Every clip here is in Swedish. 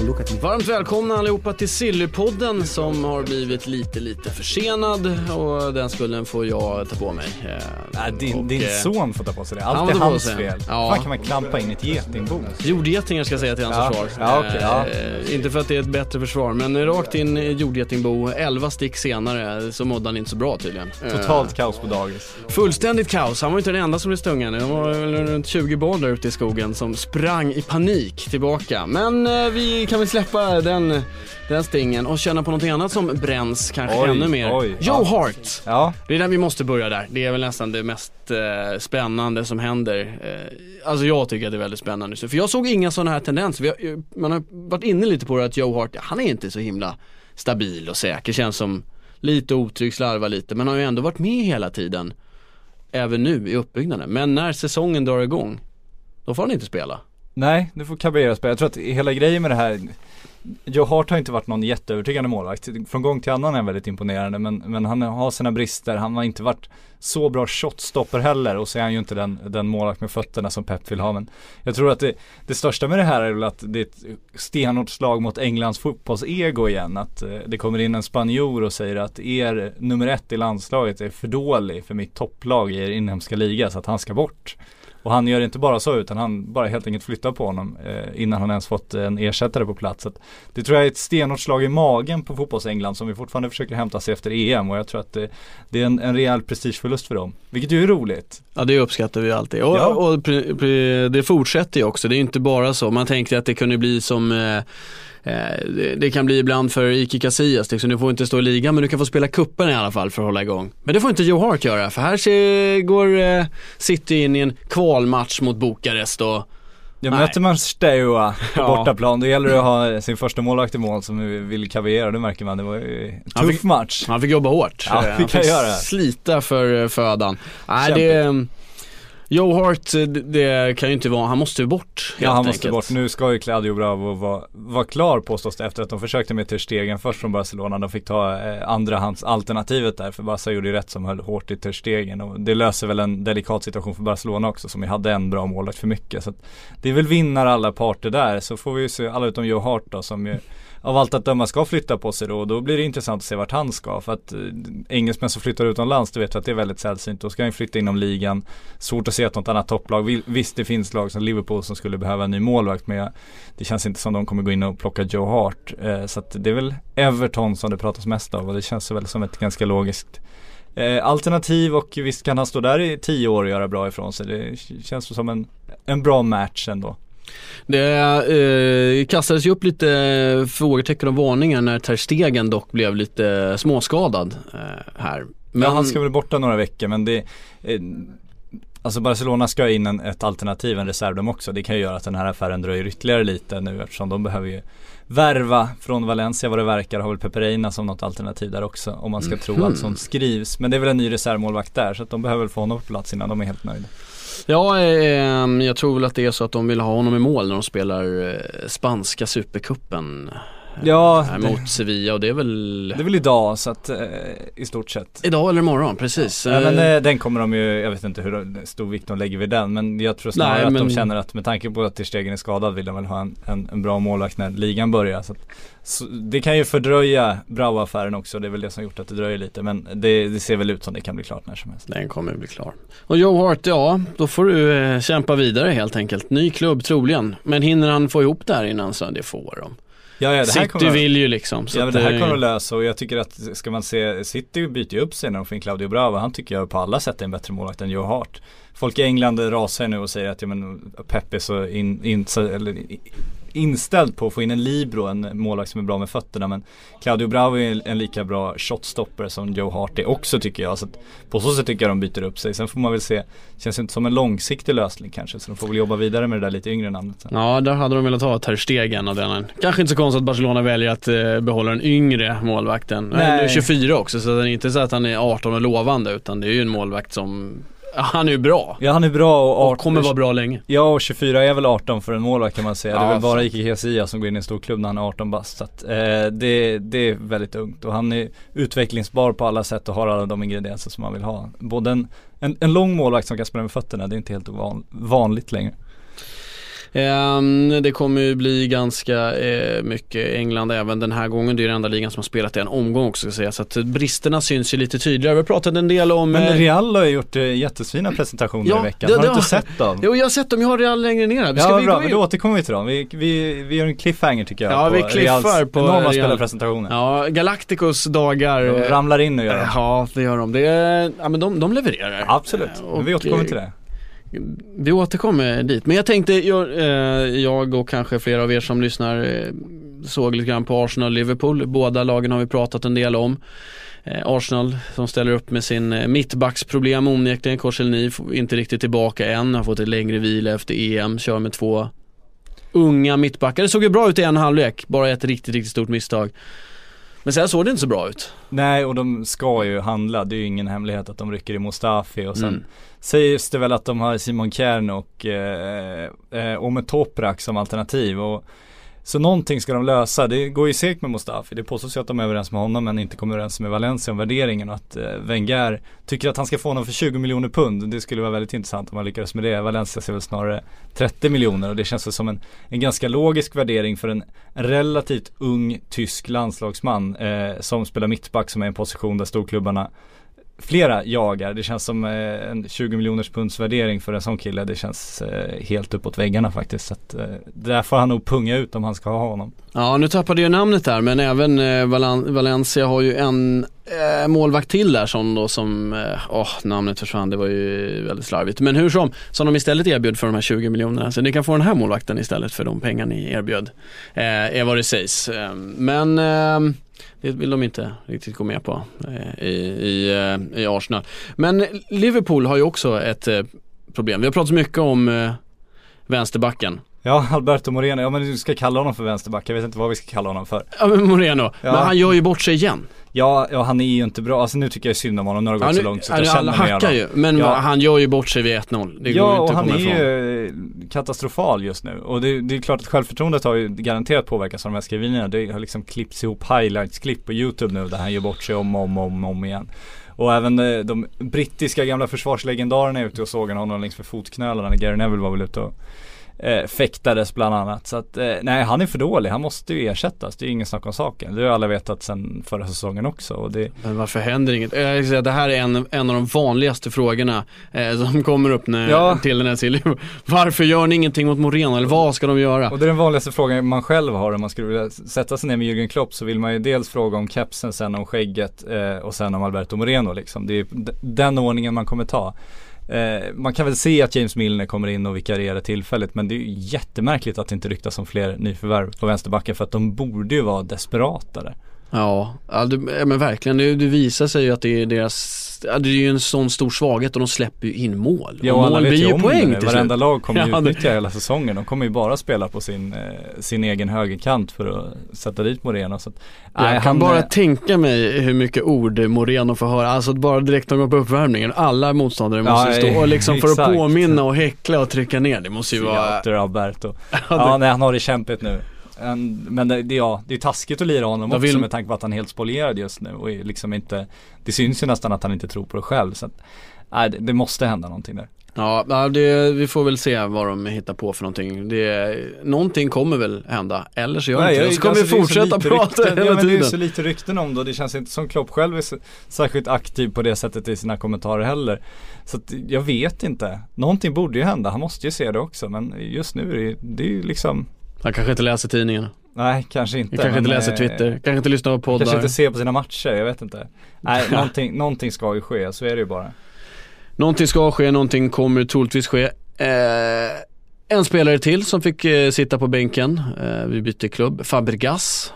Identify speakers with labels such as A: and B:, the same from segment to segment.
A: Now look at me.
B: Varmt välkomna allihopa till Sillypodden som har blivit lite, lite försenad och den skulden får jag ta på mig.
C: Nej, din,
B: och,
C: din
B: eh,
C: son får ta på sig det.
B: han
C: Allt är hans
B: sig.
C: fel.
B: Ja.
C: Fan kan man klampa in ett getingbo?
B: Jordgetingar ska jag säga till hans
C: Ja.
B: försvar.
C: Ja, okej, ja.
B: Eh, inte för att det är ett bättre försvar, men rakt in i jordgetingbo, 11 stick senare så mådde han inte så bra tydligen.
C: Totalt kaos på dagis.
B: Fullständigt kaos. Han var inte den enda som blev stungen. Det var runt 20 barn där ute i skogen som sprang i panik tillbaka. Men vi kan väl släppa den, den stingen och känna på någonting annat som bränns kanske
C: Oj,
B: ännu mer.
C: oj,
B: Joe
C: ja.
B: Hart.
C: Ja,
B: Det är där vi måste börja där. Det är väl nästan det mest eh, spännande som händer. Eh, alltså jag tycker att det är väldigt spännande. För jag såg inga sådana här tendenser. Vi har, eh, man har varit inne lite på det att Joe Hart, han är inte så himla stabil och säker. Känns som lite otrygg, slarvar lite. Men har ju ändå varit med hela tiden. Även nu i uppbyggnaden. Men när säsongen drar igång, då får han inte spela
C: nej nu får Caballero spela. Jag tror att hela grejen med det här Joe Hart har inte varit någon jätteövertygande målvakt. Från gång till annan är han väldigt imponerande men, men han har sina brister. Han har inte varit så bra shotstopper heller och så är han ju inte den, den målvakt med fötterna som Pep vill ha. Men jag tror att det, det största med det här är väl att det är ett stenhårt slag mot Englands fotbollsego igen. Att eh, det kommer in en spanjor och säger att er nummer ett i landslaget är för dålig för mitt topplag i er inhemska liga så att han ska bort. Och han gör inte bara så utan han bara helt enkelt flyttar på honom eh, innan han ens fått en ersättare på plats. Så det tror jag är ett stenhårt slag i magen på fotbolls-England som vi fortfarande försöker hämta sig efter EM och jag tror att det, det är en, en rejäl prestigeförlust för dem. Vilket ju är roligt.
B: Ja det uppskattar vi alltid. Och,
C: Ja.
B: och pre- det fortsätter ju också. Det är inte bara så. Man tänkte att det kunde bli som eh, eh, det, det kan bli ibland för Iki Casillas. Liksom. Du får inte stå i ligan men du kan få spela kuppen i alla fall för att hålla igång. Men det får inte Joe Hart göra för här ser, går eh, City in i en kvalmatch mot Bukarest och
C: Ja,
B: Nej.
C: möter man Steaua på bortaplan då gäller det att ha sin första målvakt i mål som vill kavera. Det märker man. Det var ju en
B: Han
C: tuff
B: fick-
C: match.
B: han fick jobba hårt.
C: Ja,
B: Eh,
C: fick
B: han
C: han göra.
B: slita för eh, födan. Nej det Joe Hart, eh, det, kan ju inte vara, han måste ju bort
C: Ja han måste
B: enkelt.
C: bort. Nu ska ju Claudio Bravo vara, vara klar påstås det efter att de försökte med Ter Stegen först från Barcelona. De fick ta eh, andrahandsalternativet där för Barca gjorde ju rätt som höll hårt i Ter Stegen och det löser väl en delikat situation för Barcelona också som ju hade en bra målvakt för mycket. Så det är väl vinnar alla parter där så får vi ju se, alla utom Joe Hart då som ju av allt att döma ska flytta på sig då och då blir det intressant att se vart han ska för att eh, engelsmän som flyttar utomlands det vet vi att det är väldigt sällsynt. Då ska han flytta inom ligan. Svårt att se att något annat topplag, visst det finns lag som Liverpool som skulle behöva en ny målvakt men det känns inte som de kommer gå in och plocka Joe Hart. Eh, så att det är väl Everton som det pratas mest av och det känns väl som ett ganska logiskt eh, alternativ och visst kan han stå där i tio år och göra bra ifrån sig. Det känns som en, en bra match ändå.
B: Det eh, kastades ju upp lite frågetecken och varningar när Ter Stegen dock blev lite småskadad eh, här.
C: Men
B: Men
C: han ska väl borta några veckor men det eh, Alltså Barcelona ska in en, ett alternativ, en reserv de också. Det kan ju göra att den här affären dröjer ytterligare lite nu eftersom de behöver ju värva från Valencia vad det verkar. Har väl Peperina som något alternativ där också om man ska tro
B: Mhm.
C: allt som skrivs. Men det är väl en ny reservmålvakt där så att de behöver väl få honom på plats innan de är helt nöjda.
B: Ja, eh, jag tror väl att det är så att de vill ha honom i mål när de spelar eh, spanska supercupen.
C: Ja, det-
B: mot Sevilla och det är väl
C: Det är väl idag så att eh, i stort sett.
B: idag eller imorgon, precis.
C: Ja, men
B: Eh,
C: eh, den kommer de ju, jag vet inte hur stor vikt de lägger vid den men jag tror snarare
B: Nej,
C: att
B: men-
C: de känner att med tanke på att Ter Stegen är skadad vill de väl ha en, en, en bra målvakt när ligan börjar. Så, att, så det kan ju fördröja Bravo-affären också, det är väl det som gjort att det dröjer lite men det, det ser väl ut som det kan bli klart när som helst.
B: Den kommer bli klar. Och Joe Hart, ja då får du eh, kämpa vidare helt enkelt. Ny klubb troligen. Men hinner han få ihop det här innan så det får de.
C: Ja, ja
B: City
C: kommer
B: vill ju liksom. Så
C: Ja men
B: att,
C: det här kommer de lösa och jag tycker att ska man se City byter ju upp sig när de får in Claudio Bravo. Han tycker jag på alla sätt är en bättre målvakt än Joe Hart. Folk i England rasar nu och säger att ja, men Pep är så in, in, så, eller, inställd på att få in en libero, en målvakt som är bra med fötterna. Men Claudio Bravo är en, lika bra shotstopper som Joe Hart är också tycker jag. Så på så sätt tycker jag de byter upp sig. Sen får man väl se, känns inte som en långsiktig lösning kanske. Så de får väl jobba vidare med det där lite yngre namnet. sen.
B: Ja, där hade de velat ha Ter Stegen av den. Kanske inte så konstigt att Barcelona väljer att eh, behålla den yngre målvakten. Nej. Nu är 24 också, så det är inte så att han är 18 och lovande utan det är ju en målvakt som, han är ju bra.
C: Ja han är bra och,
B: Och
C: 18
B: kommer vara bra länge.
C: Ja och 24 är väl 18 för en målvakt kan man säga. det är
B: Ja,
C: väl bara. Ike Casillas som går in i en stor klubb när han är 18 bast. Så att, eh, det, det är väldigt ungt och han är utvecklingsbar på alla sätt och har alla de ingredienser som man vill ha. Både en, en, en lång målvakt som kan spela med fötterna, det är inte helt ovan, vanligt längre.
B: Ehm, det kommer ju bli ganska eh, mycket England även den här gången. Det är den enda ligan som har spelat en omgång också ska säga. Så att bristerna syns ju lite tydligare. Vi har pratat en del om
C: Men
B: eh,
C: Real har ju gjort eh, jättefina presentationer
B: Ja,
C: i veckan.
B: det-
C: har du
B: det
C: inte
B: har-
C: sett dem?
B: Jo jag har sett dem, jag har Real längre ner här. Ska
C: ja
B: vi
C: bra,
B: gå in?
C: då återkommer vi till dem. Vi, vi, vi gör en cliffhanger tycker jag
B: Ja, vi cliffar
C: Reals
B: på
C: enorma
B: Real.
C: spelarpresentationer.
B: Ja, Galacticos dagar.
C: De ramlar in nu gör de.
B: Ja, det gör de. Det ja men de, de levererar.
C: Absolut, men vi
B: och,
C: återkommer till det.
B: Vi återkommer dit. Men jag tänkte, jag, eh, jag och kanske flera av er som lyssnar eh, såg lite grann på Arsenal och Liverpool. Båda lagen har vi pratat en del om. Eh, Arsenal som ställer upp med sin eh, mittbacksproblem onekligen. Korselny inte riktigt tillbaka än, har fått ett längre vila efter EM, kör med två unga mittbackar. Det såg ju bra ut i en halvlek, bara ett riktigt, riktigt stort misstag. Men sen såg det inte så bra ut.
C: Nej och de ska ju handla, det är ju ingen hemlighet att de rycker i Mustafi och sen
B: Mm.
C: sägs det väl att de har Simon Kern och eh, eh, Ome Toprak som alternativ och så någonting ska de lösa. Det går ju segt med Mustafi. Det påstås ju att de är överens med honom men inte kommer överens med Valencia om värderingen och att eh, Wenger tycker att han ska få honom för 20 miljoner pund. Det skulle vara väldigt intressant om han lyckades med det. Valencia ser väl snarare 30 miljoner och det känns väl som en, en ganska logisk värdering för en relativt ung tysk landslagsman eh, som spelar mittback som är en position där storklubbarna flera jagar. Det känns som eh, en 20 miljoners punds värdering för en sån kille. Det känns eh, helt uppåt väggarna faktiskt. Så att, eh, där får han nog punga ut om han ska ha honom.
B: Ja, nu tappade jag namnet där men även Valencia har ju en eh, målvakt till där som då som, åh namnet försvann, det var ju väldigt slarvigt. Men hur som, som de istället erbjöd för de här 20 miljonerna. Så ni kan få den här målvakten istället för de pengar ni erbjöd. Eh, är vad det sägs. Men eh, det vill de inte riktigt gå med på eh, i, i, eh, i Arsenal. Men Liverpool har ju också ett eh, problem. Vi har pratat mycket om eh, vänsterbacken.
C: Ja, Alberto Moreno. Ja men du ska kalla honom för vänsterback. Jag vet inte vad vi ska kalla honom för.
B: Ja men Moreno,
C: Ja.
B: men han gör ju bort sig igen.
C: Ja, ja han är ju inte bra. Alltså nu tycker jag synd om honom. Nu har det gått
B: Ja,
C: så långt så att jag känner med
B: hackar
C: honom.
B: ju, men
C: Ja.
B: han gör ju bort sig vid 1-0. Det går
C: Ja
B: inte
C: och han är
B: ifrån.
C: ju eh, katastrofal just nu. Och det, det är klart att självförtroendet har ju garanterat påverkats av de här skrivningarna. Det har liksom klippts ihop highlights-klipp på YouTube nu där han gör bort sig om och om, om, om igen. Och även eh, de brittiska gamla försvarslegendarerna är ute och sågar honom längs med fotknölarna. Gary Neville var väl ute och eh, fäktades bland annat. Så att, eh, nej han är för dålig. Han måste ju ersättas. Det är ingen snack om saken. Det har ju alla vetat sedan förra säsongen också. Och det,
B: Men varför händer inget? Eh, Jag ska säga, det här är en, en av de vanligaste frågorna eh, som kommer upp när,
C: Ja.
B: till den här serien. Varför gör ni ingenting mot Moreno? Eller vad ska de göra?
C: Och det är den vanligaste frågan man själv har om man skulle vilja sätta sig ner med Jürgen Klopp så vill man ju dels fråga om kepsen, sen om skägget eh, och sen om Alberto Moreno liksom. Det är den ordningen man kommer ta. Eh, man kan väl se att James Milner kommer in och vikarierar tillfälligt men det är ju jättemärkligt att det inte ryktas om fler nyförvärv på vänsterbacken för att de borde ju vara desperatare.
B: Ja, ja, det, ja men verkligen. Det, det visar sig ju att det är deras, ja, det är ju en sån stor svaghet och de släpper ju in mål.
C: Ja,
B: och
C: alla
B: mål
C: vet
B: blir
C: ju om
B: poäng
C: det. Varenda lag kommer ju
B: Ja,
C: utnyttja hela säsongen. De kommer ju bara spela på sin, eh, sin egen högerkant för att sätta dit Moreno. Så att,
B: Jag
C: nej,
B: kan
C: han,
B: bara
C: eh,
B: tänka mig hur mycket ord Moreno får höra, alltså bara direkt de går på uppvärmningen. Alla motståndare
C: Ja,
B: måste stå och liksom för att
C: exakt.
B: påminna och häckla och trycka ner. Det måste ju vara...
C: Theater Alberto.
B: Ja,
C: Ja, nej han har det kämpigt nu. En, men det, det, ja, det är taskigt att lira honom
B: Jag
C: också
B: vill-
C: med tanke på att han är helt spolierad just nu och liksom inte Det syns ju nästan att han inte tror på det själv så att, nej, det, det måste hända någonting där.
B: Ja, det, vi får väl se vad de hittar på för någonting. Det, någonting kommer väl hända, eller så gör det inte det. Så kommer vi
C: alltså,
B: fortsätta prata
C: rykten,
B: hela
C: ja, men Det är
B: tiden.
C: så lite rykten om och det känns inte som Klopp själv är särskilt aktiv på det sättet i sina kommentarer heller. Så att, jag vet inte. Någonting borde ju hända, han måste ju se det också men just nu är det, det är ju liksom
B: Han kanske inte läser tidningen.
C: Nej kanske inte.
B: kanske inte läser
C: eh,
B: Twitter. Kanske inte lyssnar på poddar.
C: Kanske inte ser på sina matcher, jag vet inte. Nej, någonting, någonting ska ju ske, så är det ju bara.
B: Någonting ska ske, någonting kommer troligtvis ske. Eh, En spelare till som fick eh, sitta på bänken, eh, vi bytte klubb, Fabregas.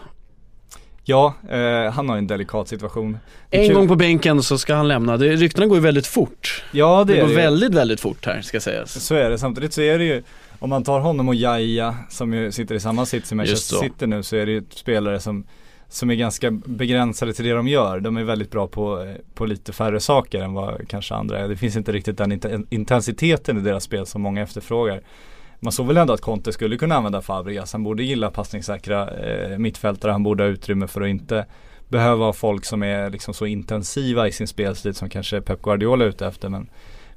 C: Ja, eh, han har en delikat situation.
B: En
C: kul-
B: gång på bänken så ska han lämna. Det, ryktena går ju väldigt fort.
C: Ja det,
B: Det,
C: är
B: går
C: det.
B: väldigt, väldigt fort här ska sägas.
C: Så är det, samtidigt så är det ju Om man tar honom och Jaja som ju sitter i samma sits som Manchester. City nu så är det ju spelare som Som är ganska begränsade till det de gör. De är väldigt bra på, på lite färre saker än vad kanske andra är. Det finns inte riktigt den int- intensiteten i deras spel som många efterfrågar. Man såg väl ändå att Conte skulle kunna använda Fabregas. Han borde gilla passningssäkra eh, mittfältare. Han borde ha utrymme för att inte behöva ha folk som är liksom så intensiva i sin spelstil som kanske Pep Guardiola är ute efter. Men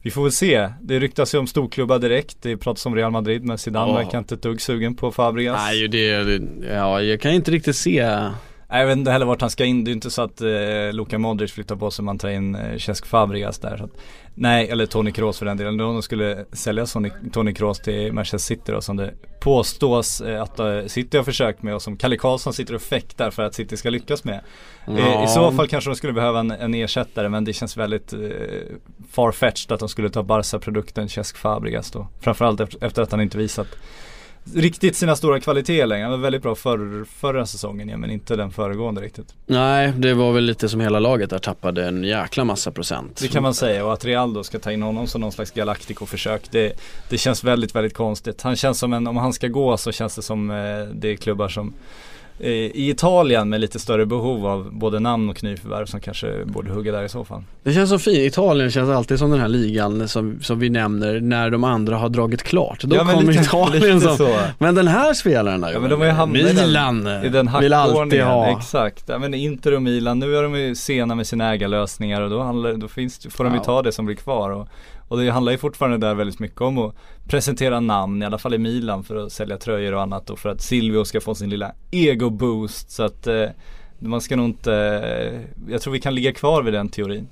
C: vi får väl se. Det ryktas ju om storklubbar direkt. Det pratas om Real Madrid men Zidane verkar inte ett dugg sugen på Fabregas.
B: Nej, det, ja, jag kan inte riktigt se.
C: Jag vet inte heller vart han ska in. Det är ju inte så att eh, Luka Modric flyttar på sig man tar in eh, Cesc Fabregas där. Så att, nej, eller Toni Kroos för den delen. Om de skulle sälja Toni, Toni Kroos till Manchester City då som det påstås eh, att eh, City har försökt med och som Kalle Karlsson sitter och fäktar för att City ska lyckas med. Eh,
B: Ja.
C: I så fall kanske de skulle behöva en, en ersättare men det känns väldigt eh, farfetched att de skulle ta Barca-produkten Cesc Fabregas då. Framförallt efter, efter att han inte visat riktigt sina stora kvaliteter längre. Han var väldigt bra förr, förra säsongen ja, men inte den föregående riktigt.
B: Nej, det var väl lite som hela laget där tappade en jäkla massa procent.
C: Det kan man säga och att Real då ska ta in honom som någon slags Galactico-försök det, det känns väldigt, väldigt konstigt. Han känns som en, om han ska gå så känns det som eh, det är klubbar som i Italien med lite större behov av både namn och nyförvärv som kanske borde hugga där i så fall.
B: Det känns så fint. Italien känns alltid som den här ligan som, som vi nämner när de andra har dragit klart. Då
C: Ja,
B: kommer
C: lite-
B: Italien
C: lite
B: som,
C: så.
B: men den här spelaren där
C: Ja men de har ju hamnat i den,
B: Milan
C: i den
B: vill alltid ha.
C: Exakt. Ja men Inter och Milan, nu är de ju sena med sina ägarlösningar och då, handlar, då finns, får de ju ta det som blir kvar. Och, och det handlar ju fortfarande där väldigt mycket om att presentera namn, i alla fall i Milan för att sälja tröjor och annat och för att Silvio ska få sin lilla ego-boost. Så att eh, man ska nog inte, eh, jag tror vi kan ligga kvar vid den teorin.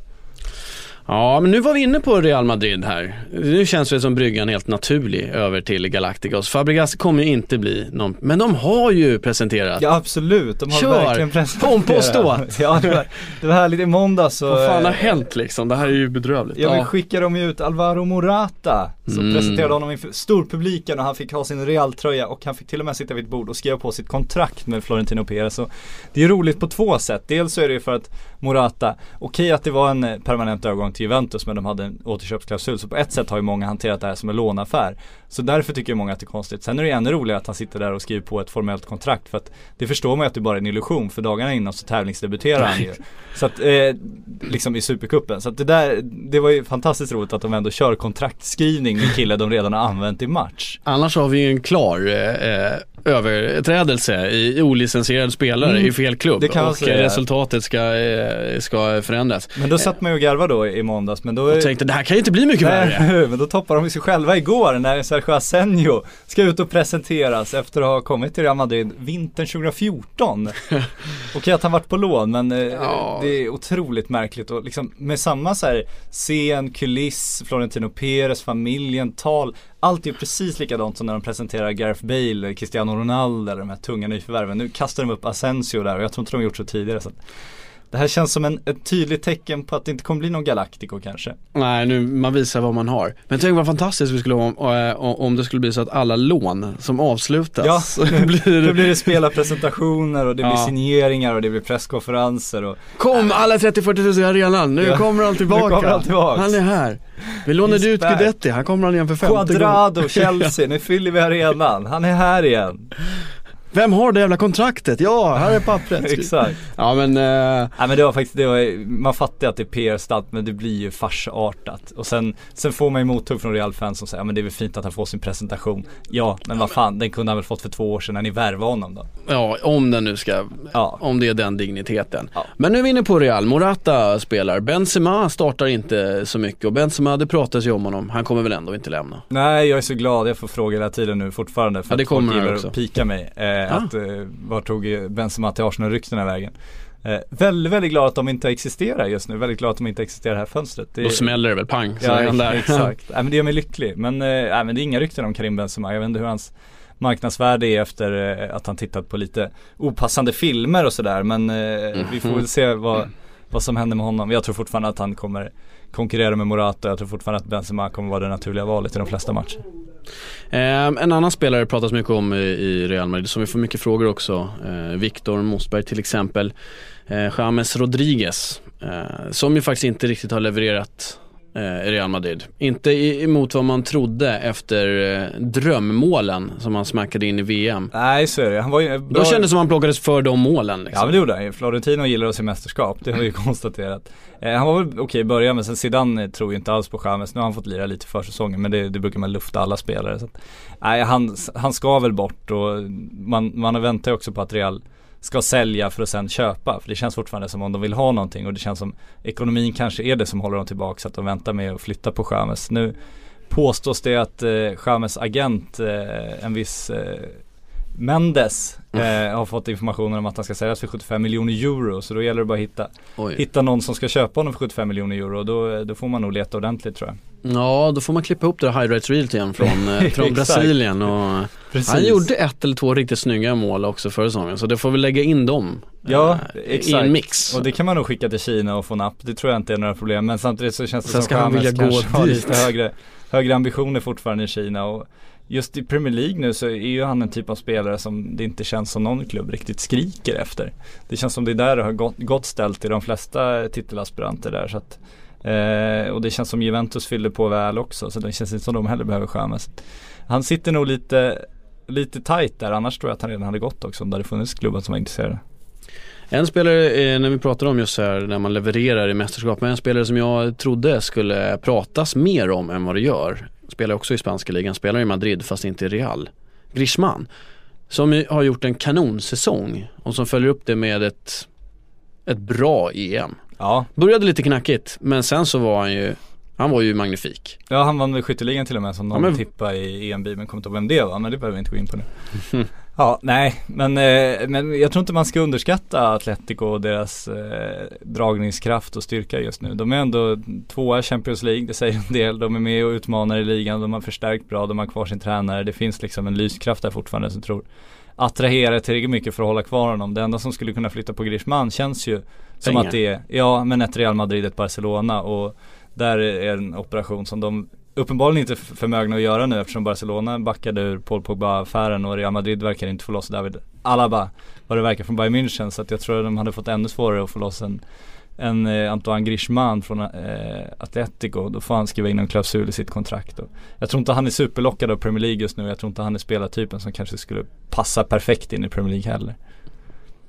B: Ja, men nu var vi inne på Real Madrid här. Nu känns det som bryggan helt naturlig över till Galacticos. Fabregas kommer ju inte bli någon, men de har ju presenterat.
C: Ja absolut, de har
B: Kör!
C: verkligen presenterat
B: Pompa och ståt!
C: Ja det var, det var härligt i måndags så
B: Vad fan har hänt liksom? Det här är ju bedrövligt.
C: Ja men skickade de ju ut Alvaro Morata som
B: Mm.
C: presenterade honom inför storpubliken och han fick ha sin Real-tröja och han fick till och med sitta vid ett bord och skriva på sitt kontrakt med Florentino Perez. Så det är roligt på två sätt. Dels så är det ju för att Morata, okej att det var en eh, permanent övergång till Juventus men de hade en återköpsklausul så på ett sätt har ju många hanterat det här som en lånaffär. Så därför tycker många att det är konstigt. Sen är det ännu roligare att han sitter där och skriver på ett formellt kontrakt för att det förstår man ju att det bara är en illusion för dagarna innan så tävlingsdebuterar han ju. Så att, eh, liksom i Supercupen. Så att det där, det var ju fantastiskt roligt att de ändå kör kontraktskrivning med killar de redan har använt i match.
B: Annars har vi ju en klar eh, överträdelse i olicensierad spelare
C: Mm,
B: i fel klubb
C: det kan
B: och
C: säga.
B: resultatet ska, eh, ska förändras.
C: Men då satt man ju och garvade då i måndags men då
B: Och tänkte det här kan ju inte bli mycket värre.
C: Men då toppar de sig själva igår när Sergio Asenjo ska ut och presenteras efter att ha kommit till Real Madrid vintern 2014. Okej att han varit på lån men eh,
B: Ja.
C: det är otroligt märkligt och liksom med samma så här scen, kuliss, Florentino Perez, familjen, tal. Allt är precis likadant som när de presenterar Gareth Bale, Cristiano Ronaldo de här tunga nyförvärven. Nu kastar de upp Asensio där och jag tror inte de har gjort så tidigare. Så det här känns som en, ett tydligt tecken på att det inte kommer bli någon Galactico kanske.
B: Nej, nu, man visar vad man har. Men tänk vad fantastiskt det skulle vara om, eh, om det skulle bli så att alla lån som avslutas
C: Ja,
B: blir,
C: Då blir det spelarpresentationer och det blir
B: Ja.
C: signeringar och det blir presskonferenser och
B: Kom alla 30-40 tusen i arenan, nu
C: Ja.
B: kommer han tillbaka.
C: Nu kommer han tillbaks.
B: Han är här. Vi lånade ut
C: back.
B: Guidetti, här kommer han igen för femte gången.
C: Quadrado, Chelsea, nu fyller vi arenan. Han är här igen.
B: Vem har det jävla kontraktet? Ja, här är pappret.
C: Exakt.
B: Ja men, eh,
C: Nej men det var faktiskt, det var, man fattar att det är PR-stant men det blir ju farsartat. Och sen, sen får man ju mothugg från Real-fans som säger, ja men det är väl fint att han får sin presentation. Ja, men vad fan, den kunde han väl fått för två år sedan när ni värvade honom då.
B: ja om den nu ska,
C: Ja.
B: om det är den digniteten.
C: Ja.
B: Men nu är vi inne på Real, Morata spelar, Benzema startar inte så mycket och Benzema, det pratas ju om honom, han kommer väl ändå inte lämna.
C: Nej jag är så glad, jag får fråga hela tiden nu fortfarande för
B: Ja, det
C: att folk
B: kommer här
C: gillar att pika mig. Eh,
B: Ah.
C: Att, eh, var tog eh, Benzema till Arsenal-ryktena vägen? Eh, väldigt, väldigt glad att de inte existerar just nu, väldigt glad att de inte existerar här fönstret. Det
B: Då smäller det väl pang, så
C: Ja
B: är han där.
C: exakt, nej, men det gör mig lycklig. Men, eh, men det är inga rykten om Karim Benzema, jag vet inte hur hans marknadsvärde är efter eh, att han tittat på lite opassande filmer och sådär men eh, vi får väl se vad, vad som händer med honom. Jag tror fortfarande att han kommer konkurrera med Morata, jag tror fortfarande att Benzema kommer vara det naturliga valet i de flesta matcher.
B: Eh, en annan spelare det pratas mycket om i, i Real Madrid som vi får mycket frågor också. Eh, Viktor Mosberg till exempel. Eh, James Rodriguez eh, som ju faktiskt inte riktigt har levererat Real Madrid. Inte emot vad man trodde efter eh, drömmålen som han smackade in i VM.
C: Nej så är det, han var ju bra
B: Då kändes det som han plockades för de målen liksom.
C: Ja men det gjorde han ju. Florentino gillar att se mästerskap, det har vi ju konstaterat. Eh, han var väl okej i början men sen Zidane eh, tror ju inte alls på Chamez. Nu har han fått lira lite för säsongen men det, det brukar man lufta alla spelare. Så att, nej han, han ska väl bort och man, man väntar ju också på att Real ska sälja för att sen köpa. För det känns fortfarande som om de vill ha någonting och det känns som ekonomin kanske är det som håller dem tillbaka så att de väntar med att flytta på Chamez. Nu påstås det att eh, Chamez agent, eh, en viss eh, Mendes eh, har fått informationen om att han ska säljas för 75 miljoner euro så då gäller det bara att hitta,
B: Oj.
C: hitta någon som ska köpa honom för 75 miljoner euro då, då får man nog leta ordentligt tror jag.
B: Ja, då får man klippa ihop det där highlights reelt igen från, eh, från. Brasilien och han gjorde ett eller två riktigt snygga mål också förra säsongen så det får vi lägga in dem
C: Ja,
B: eh, i en mix.
C: Och det kan man nog skicka till Kina och få napp. Det tror jag inte är några problem. Men samtidigt så känns det
B: Sen
C: som
B: ska han vilja gå dit.
C: lite högre, högre ambitioner fortfarande i Kina. Och just i Premier League nu så är ju han en typ av spelare som det inte känns som någon klubb riktigt skriker efter. Det känns som det är där det har gått, gått ställt i de flesta titelaspiranter där. Så att, eh, och det känns som Juventus fyller på väl också. Så det känns inte som de heller behöver skämmas. Han sitter nog lite Lite tight där, annars tror jag att han redan hade gått också om det hade funnits klubbar som var intresserade.
B: En spelare, eh, när vi pratar om just här när man levererar i mästerskap, men en spelare som jag trodde skulle pratas mer om än vad det gör. Spelar också i spanska ligan, spelar i Madrid fast inte i Real. Griezmann. Som har gjort en kanonsäsong och som följer upp det med ett, ett bra EM.
C: Ja,
B: Började lite knackigt men sen så var han ju, han var ju magnifik.
C: Ja han vann väl skytteligan till och med som någon
B: Ja, men-
C: tippade i EMB men kommer inte ihåg vem det var men det behöver vi inte gå in på nu. ja nej men, eh, men jag tror inte man ska underskatta Atletico och deras eh, dragningskraft och styrka just nu. De är ändå tvåa i Champions League, det säger en del. De är med och utmanar i ligan, de har förstärkt bra, de har kvar sin tränare. Det finns liksom en lyskraft där fortfarande som tror attraherar tillräckligt mycket för att hålla kvar honom. Det enda som skulle kunna flytta på Griezmann känns ju som
B: Pengar.
C: att det är, ja men ett Real Madrid, ett Barcelona och där är en operation som de uppenbarligen inte förmögna att göra nu eftersom Barcelona backade ur Paul Pogba-affären och Real Madrid verkar inte få loss David Alaba vad det verkar från Bayern München så att jag tror att de hade fått ännu svårare att få loss en en eh, Antoine Griezmann från eh, Atletico, då får han skriva in en klausul i sitt kontrakt. Och jag tror inte han är superlockad av Premier League just nu, jag tror inte han är spelartypen som kanske skulle passa perfekt in i Premier League heller.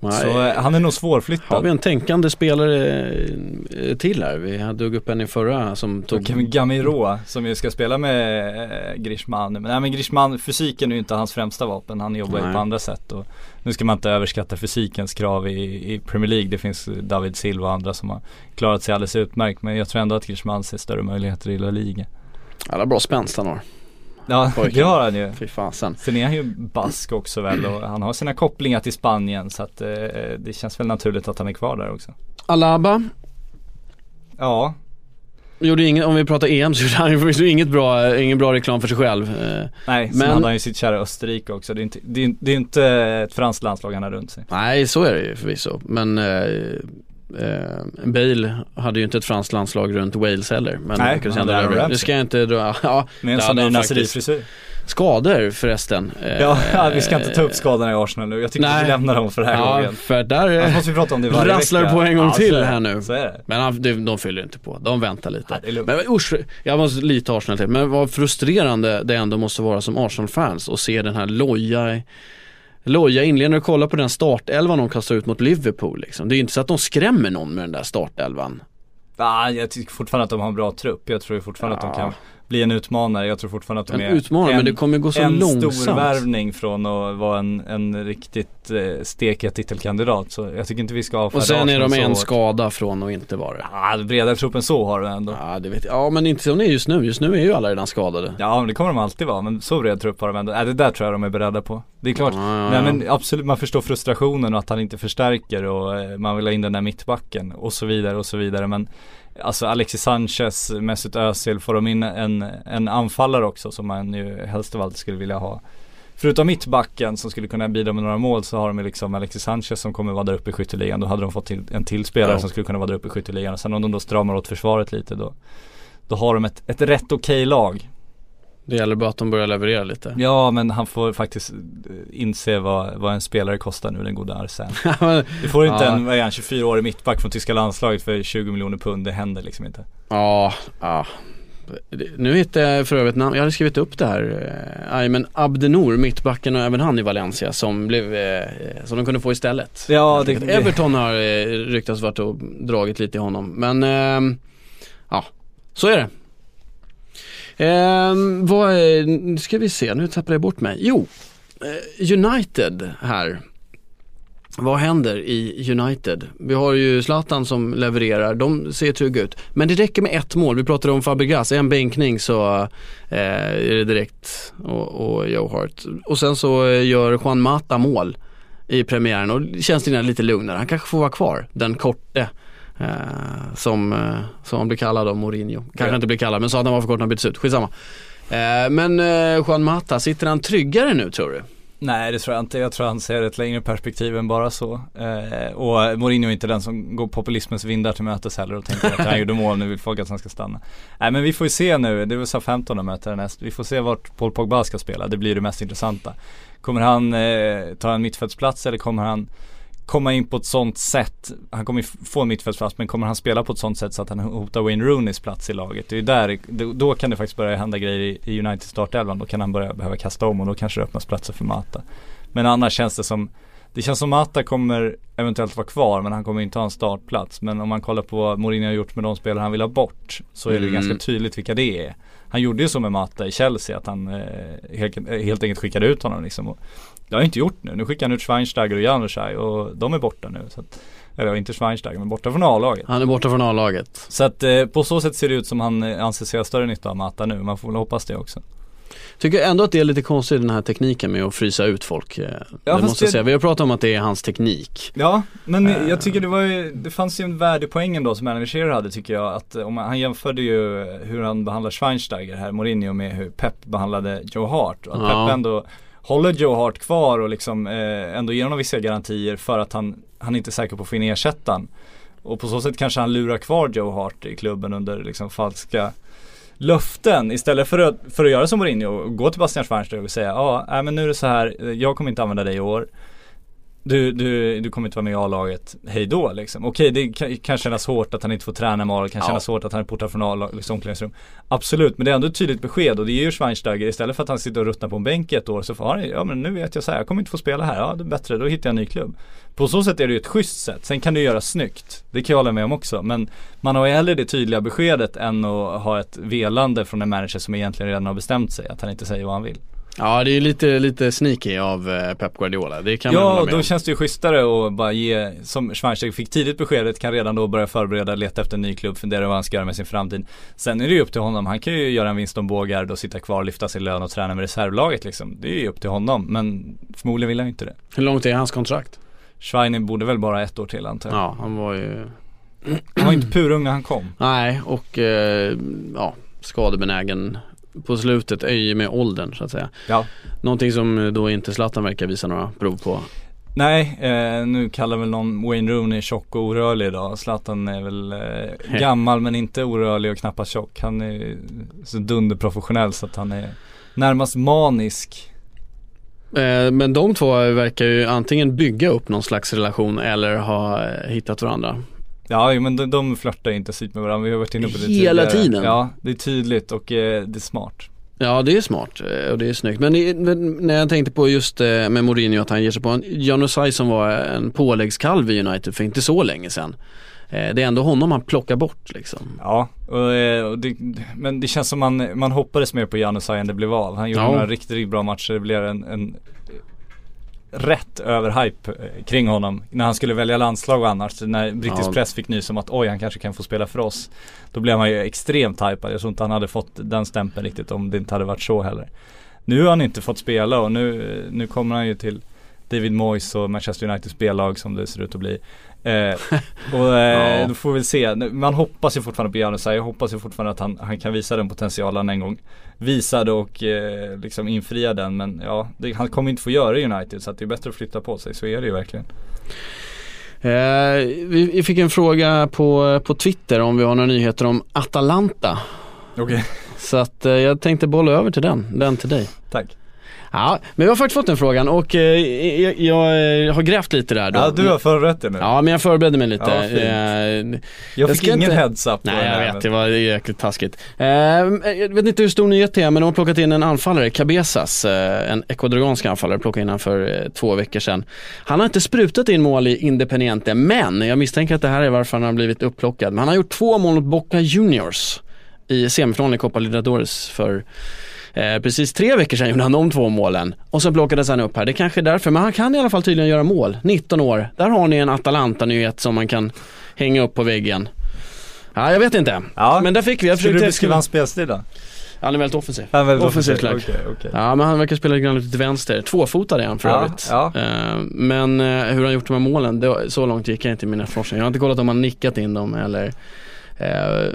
C: Så eh, han är nog svårflyttad.
B: Har vi en tänkande spelare eh, till här? Vi hade dugg upp en i förra som tog
C: Kevin Gamiro som ju ska spela med eh, Griezmann. Men, nej, men Griezmann, fysiken är ju inte hans främsta vapen. Han jobbar ju
B: Nej.
C: på andra sätt. Och nu ska man inte överskatta fysikens krav i, i Premier League. Det finns David Silva och andra som har klarat sig alldeles utmärkt. Men jag tror ändå att Griezmann ser större möjligheter i La Liga.
B: Alla bra spänst han har.
C: Ja,
B: Pojken.
C: det har han ju.
B: Fy fasen.
C: Sen är han ju bask också väl och han har sina kopplingar till Spanien så att eh, det känns väl naturligt att han är kvar där också.
B: Alaba,
C: Ja,
B: gjorde inget, om vi pratar EM så gjorde han förvisso inget bra, ingen bra reklam för sig själv. Eh,
C: nej, sen
B: Men-
C: hade han ju sitt kära Österrike också. Det är inte, det är, det är inte ett franskt landslag han har runt sig.
B: nej, så är det ju förvisso. Men eh, eh, Bale hade ju inte ett franskt landslag runt Wales heller. Men
C: Nej, Aaron
B: över. Nu ska jag inte dra, ja,
C: Med en sån där.
B: Skador förresten. Eh,
C: Ja, ja, vi ska inte ta upp skadorna i Arsenal nu. Jag tycker
B: Nej.
C: vi lämnar dem för den här
B: Ja,
C: gången.
B: för där
C: Annars
B: eh,
C: måste vi prata om det varje
B: rasslar
C: vecka.
B: på en gång
C: Ja,
B: till här nu. Men de, de fyller inte på, de väntar lite.
C: Lugnt.
B: Men usch, jag måste lite Arsenal till. Men vad frustrerande det ändå måste vara som Arsenal-fans och se den här loja Loja inledningen och kolla på den startelvan de kastar ut mot Liverpool liksom. Det är ju inte så att de skrämmer någon med den där startelvan.
C: Ja, jag tycker fortfarande att de har en bra trupp. Jag tror fortfarande att de
B: Ja.
C: kan bli en utmanare. Jag tror fortfarande att de
B: En
C: är
B: utmanare, men det kommer gå så
C: en
B: långsamt.
C: stor värvning från att vara en, en riktigt eh, stekig titelkandidat. Så jag tycker inte vi ska avfärda
B: Och sen är de en
C: hårt.
B: skada från att inte vara det.
C: Ja, bredare truppen så har du ändå.
B: Ja, det vet jag. Ja, men inte som det är just nu. Just nu är ju alla redan skadade.
C: Ja men det kommer de alltid vara, men så bred trupp har de ändå. Äh, det där tror jag de är beredda på. Det är klart.
B: Ja, ja,
C: Nej
B: ja.
C: men absolut, man förstår frustrationen och att han inte förstärker och eh, man vill ha in den där mittbacken och så vidare och så vidare. Men alltså Alexis Sanchez, Mesut Özil, får de in en, en anfallare också som man ju helst av allt skulle vilja ha. Förutom mittbacken som skulle kunna bidra med några mål så har de liksom Alexis Sanchez som kommer vara där uppe i skytteligan. Då hade de fått till en till spelare
B: Ja.
C: som skulle kunna vara där uppe i skytteligan. Och sen om de då stramar åt försvaret lite då, då har de ett, ett rätt okej lag.
B: Det gäller bara att de börjar leverera lite.
C: Ja men han får faktiskt eh, inse vad, vad en spelare kostar nu den gode Arsene. Du får inte
B: Ja.
C: en, vad är han, 24-årig mittback från tyska landslaget för 20 miljoner pund, det händer liksom inte.
B: Ja, ja. Nu hittade jag för övrigt namn, jag hade skrivit upp det här. Eh, Aymen Abdenor, mittbacken och även han i Valencia som blev, eh, som de kunde få istället.
C: Ja, det- det-
B: Everton har ryktats varit och dragit lite i honom. Men, ja, så är det. Eh, vad är, nu ska vi se, nu tappade jag bort mig. Jo, eh, United här. Vad händer i United? Vi har ju Zlatan som levererar, de ser trygga ut. Men det räcker med ett mål, vi pratade om Fabregas, en bänkning så eh, är det direkt och, och Joe Hart. Och sen så eh, gör Juan Mata mål i premiären och känns det lite lugnare. Han kanske får vara kvar, den korte. Eh, som, eh, som han blir kallad av Mourinho. Kanske
C: Ja.
B: inte blir kallad men sa att han var för kort när han byttes ut, skitsamma. Eh, men eh, Juan Mata, sitter han tryggare nu tror du?
C: Nej det tror jag inte, jag tror han ser ett längre perspektiv än bara så. Eh, och Mourinho är inte den som går populismens vindar till mötes heller och tänker att han gjorde mål, nu vill folk att han ska stanna. Nej men vi får ju se nu, det är väl Southampton de möter näst. Vi får se vart Paul Pogba ska spela, det blir det mest intressanta. Kommer han eh, ta en mittfältsplats eller kommer han komma in på ett sånt sätt, han kommer få en mittfältsplats men kommer han spela på ett sånt sätt så att han hotar Wayne Rooneys plats i laget. Det är där, då- då kan det faktiskt börja hända grejer i, i United startelvan. Då kan han börja behöva kasta om och då kanske det öppnas platser för Mata. Men annars känns det som det känns som Mata kommer eventuellt vara kvar men han kommer inte ha en startplats. Men om man kollar på vad Mourinho har gjort med de spelare han vill ha bort så är det
B: Mm.
C: ganska tydligt vilka det är. Han gjorde ju så med Mata i Chelsea att han eh, helt, helt enkelt skickade ut honom liksom. Och det har han inte gjort nu. Nu skickar han ut Schweinsteiger och Janusaj och de är borta nu. Så att, eller inte Schweinsteiger men borta från A-laget.
B: Han är borta från A-laget.
C: Så att eh, på så sätt ser det ut som han eh, anser sig ha större nytta av Mata nu. Man får väl hoppas det också.
B: Tycker ändå att det är lite konstigt den här tekniken med att frysa ut folk. eh, det
C: fast
B: måste jag
C: det-
B: säga. Vi har pratat om att det är hans teknik.
C: Ja, men
B: Eh.
C: jag tycker det var ju, det fanns ju en värdepoäng ändå som Alan Shearer hade tycker jag. Att om han jämförde ju hur han behandlar Schweinsteiger här, Mourinho med hur Pep behandlade Joe Hart. Och att
B: Ja.
C: Pep ändå håller Joe Hart kvar och liksom eh, ändå ger honom vissa garantier för att han, han inte är säker på att få in ersättaren. Och på så sätt kanske han lurar kvar Joe Hart i klubben under liksom falska löften istället för att, för att göra som Mourinho och gå till Bastian Schweinsteiger och säga ja, nej, men nu är det så här, jag kommer inte använda dig i år. Du, du, du kommer inte vara med i A-laget, hej då liksom. Okej det kan, kan kännas hårt att han inte får träna med A-laget, kan
B: Ja.
C: kännas hårt att han är portad från A-lagets omklädningsrum. Absolut, men det är ändå ett tydligt besked och det ger ju Schweinsteiger istället för att han sitter och ruttnar på en bänk i ett år så får han, ja men nu vet jag så här, jag kommer inte få spela här, ja det är bättre, då hittar jag en ny klubb. På så sätt är det ju ett schysst sätt, sen kan du göra snyggt, det kan jag hålla med om också, men man har ju hellre det tydliga beskedet än att ha ett velande från en manager som egentligen redan har bestämt sig, att han inte säger vad han vill.
B: Ja det är lite, lite sneaky av eh, Pep Guardiola. Det kan man
C: Ja,
B: hålla
C: och
B: med
C: då
B: om.
C: känns det ju schysstare att bara ge, som Schweinsteiger fick tidigt beskedet, kan redan då börja förbereda, leta efter en ny klubb, fundera vad han ska göra med sin framtid. Sen är det ju upp till honom, han kan ju göra en vinst om Bågard och sitta kvar, lyfta sin lön och träna med reservlaget liksom. Det är ju upp till honom, men förmodligen vill han ju inte det.
B: Hur långt är hans kontrakt?
C: Schweiner borde väl bara ett år till antar jag.
B: Ja, han var ju,
C: Han var inte purung när han kom.
B: nej och eh, ja, skadebenägen på slutet är ju med åldern så att säga.
C: Ja.
B: Någonting som eh, då inte Zlatan verkar visa några prov på.
C: Nej, eh, nu kallar väl någon Wayne Rooney tjock och orörlig idag. Zlatan är väl eh, gammal men inte orörlig och knappast tjock. Han är så dunderprofessionell så att han är närmast manisk.
B: Eh, men de två verkar ju antingen bygga upp någon slags relation eller ha eh, hittat varandra.
C: Ja men de, de flörtar intensivt med varandra, vi har varit inne på det
B: Hela
C: tidigare.
B: tiden?
C: Ja, det är tydligt och eh, det är smart.
B: Ja det är smart eh, och det är snyggt. Men, men när jag tänkte på just eh, med Mourinho att han ger sig på en Janusaj som var en påläggskalv i United för inte så länge sedan. Eh, Det är ändå honom han plockar bort liksom.
C: Ja, och, och det, men det känns som man, man hoppades mer på Janusaj än det blev av. Han gjorde
B: Ja.
C: några riktigt, riktigt bra matcher, det blev en, en rätt över hype eh, kring honom när han skulle välja landslag och annars. När brittisk
B: Ja.
C: press fick nys om att oj han kanske kan få spela för oss. Då blev han ju extremt hypad. Jag tror inte han hade fått den stämpeln riktigt om det inte hade varit så heller. Nu har han inte fått spela och nu, nu kommer han ju till David Moyes och Manchester United spellag som det ser ut att bli. Eh, och eh,
B: Ja.
C: då får vi se. Man hoppas ju fortfarande på Janusaj. Jag hoppas ju fortfarande att han, han kan visa den potentialen en gång visade och eh, liksom infria den. Men ja, det, han kommer inte få göra i United så det är bättre att flytta på sig. Så är det ju verkligen.
B: Eh, vi, vi fick en fråga på, på Twitter om vi har några nyheter om Atalanta.
C: Okej,
B: Så att eh, jag tänkte bolla över till den, den till dig.
C: tack.
B: Ja, men jag har faktiskt fått den frågan och eh, jag, jag, har grävt lite där då.
C: Ja, du har förrätt nu.
B: Ja, men jag förberedde mig lite.
C: Ja.
B: Eh,
C: jag
B: jag
C: fick ingen
B: inte-
C: heads up
B: Nej jag vet,
C: men-
B: det var jäkligt taskigt. Eh, jag vet inte hur stor nyhet det är men de har plockat in en anfallare, Cabezas, eh, en ecuadoriansk anfallare, plockade in han för eh, två veckor sedan. Han har inte sprutat in mål i Independiente men jag misstänker att det här är varför han har blivit upplockad. Men han har gjort två mål mot Boca Juniors i semifinalen i Copa Libertadores för Eh, precis tre veckor sedan gjorde han de två målen och sen plockades han upp här. Det kanske är därför, men han kan i alla fall tydligen göra mål. 19 år, där har ni en Atalanta-nyhet som man kan hänga upp på väggen. Ja, jag vet inte.
C: Ja.
B: Men där fick vi, jag
C: Skulle du beskriva hans spelstil då?
B: Han är väldigt offensiv.
C: Han är väldigt
B: Offensivt
C: offensiv.
B: lag.
C: Okej, okej.
B: Ja men han verkar spela lite grann till vänster, tvåfotad är han för
C: Ja,
B: övrigt.
C: ja.
B: Eh, Men eh, hur han gjort de här målen, så långt gick jag inte i mina forskning. Jag har inte kollat om han nickat in dem eller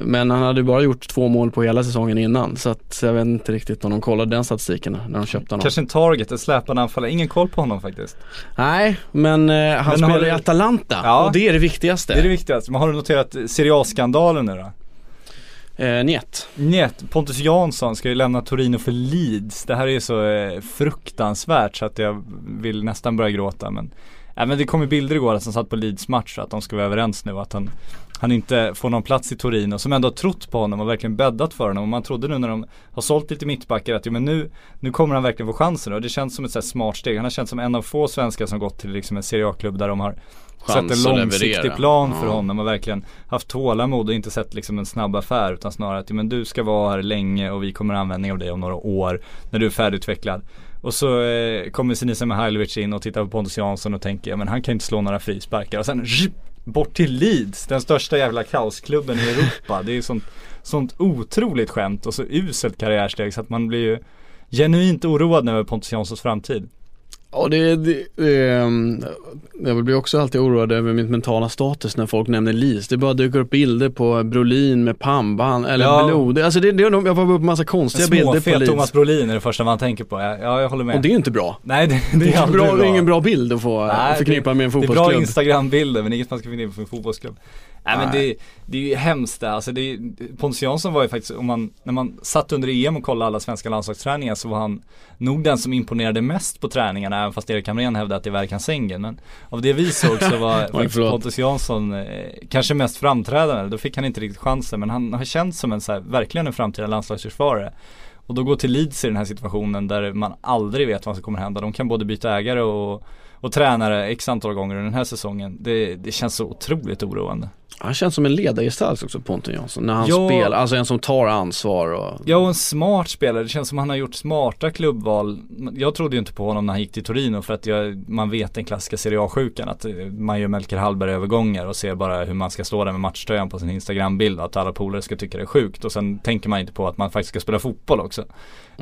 B: Men han hade bara gjort två mål på hela säsongen innan så att jag vet inte riktigt om de kollade den statistiken när de köpte honom.
C: Kanske en target, en släpande anfallare. Ingen koll på honom faktiskt.
B: Nej, men eh, han
C: Men har
B: spelar i
C: du-
B: Atalanta
C: Ja.
B: och det är det viktigaste.
C: Det är det viktigaste. Men har du noterat Serie A-skandalen nu då?
B: Eh, njet.
C: Njet, Pontus Jansson ska ju lämna Torino för Leeds. Det här är ju så eh, fruktansvärt så att jag vill nästan börja gråta men Ja men det kom ju bilder igår att han satt på Leeds match att de ska vara överens nu att han Han inte får någon plats i Torino som ändå har trott på honom och verkligen bäddat för honom och man trodde nu när de har sålt lite mittbackar att jo men nu Nu kommer han verkligen få chansen och det känns som ett så smart steg. Han har känts som en av få svenskar som gått till liksom en Serie A-klubb där de har
B: Chans
C: Sett en långsiktig plan för
B: Ja.
C: honom och verkligen haft tålamod och inte sett liksom en snabb affär utan snarare att men du ska vara här länge och vi kommer användning av dig om några år när du är färdigutvecklad. Och så eh, kommer Sinisa Mihailovic in och tittar på Pontus Jansson och tänker ja men han kan inte slå några frisparkar och sen bort till Leeds, den största jävla kaosklubben i Europa. Det är ju sånt, sånt otroligt skämt och så uselt karriärsteg så att man blir ju genuint oroad nu över Pontus Janssons framtid.
B: Ja det, det ehm, jag blir också alltid oroad över mitt mentala status när folk nämner LIS. Det bara dyker upp bilder på Brolin med pannband eller
C: Ja.
B: blod. Alltså det, det, jag får upp massa konstiga
C: En
B: bilder på
C: småfet
B: LIS.
C: Thomas Brolin är det första man tänker på. Ja, ja jag håller med.
B: Och det är ju inte bra.
C: Nej det,
B: Det är,
C: aldrig
B: bra, det är ingen bra bild att få
C: Nej,
B: förknippa med en
C: Det är bra
B: fotbollsklubb.
C: instagrambilder men inget man ska förknippa med en fotbollsklubb. Nej men
B: Nej.
C: det, det är ju hemskt det. Alltså det Pontus Jansson var ju faktiskt, om man, när man satt under EM och kollade alla svenska landslagsträningar så var han nog den som imponerade mest på träningarna även fast Erik Hamrén hävdade att det är Verkan Sängen. Men av det vi såg så var. Pontus Jansson eh, kanske mest framträdande. Då fick han inte riktigt chansen men han har känts som en så här, verkligen en framtida landslagsförsvarare. Och då gå till Leeds i den här situationen där man aldrig vet vad som kommer hända. De kan både byta ägare och, och tränare x antal gånger under den här säsongen. Det, det känns så otroligt oroande.
B: Han känns som en ledargestalt också Pontus Jansson. När han
C: Ja.
B: spelar, alltså en som tar ansvar och
C: Ja och en smart spelare, det känns som han har gjort smarta klubbval. Jag trodde ju inte på honom när han gick till Torino för att jag, man vet den klassiska Serie A-sjukan att eh, man gör Melker Hallberg övergångar och ser bara hur man ska stå där med matchtröjan på sin Instagram-bild att alla polare ska tycka det är sjukt och sen tänker man inte på att man faktiskt ska spela fotboll också.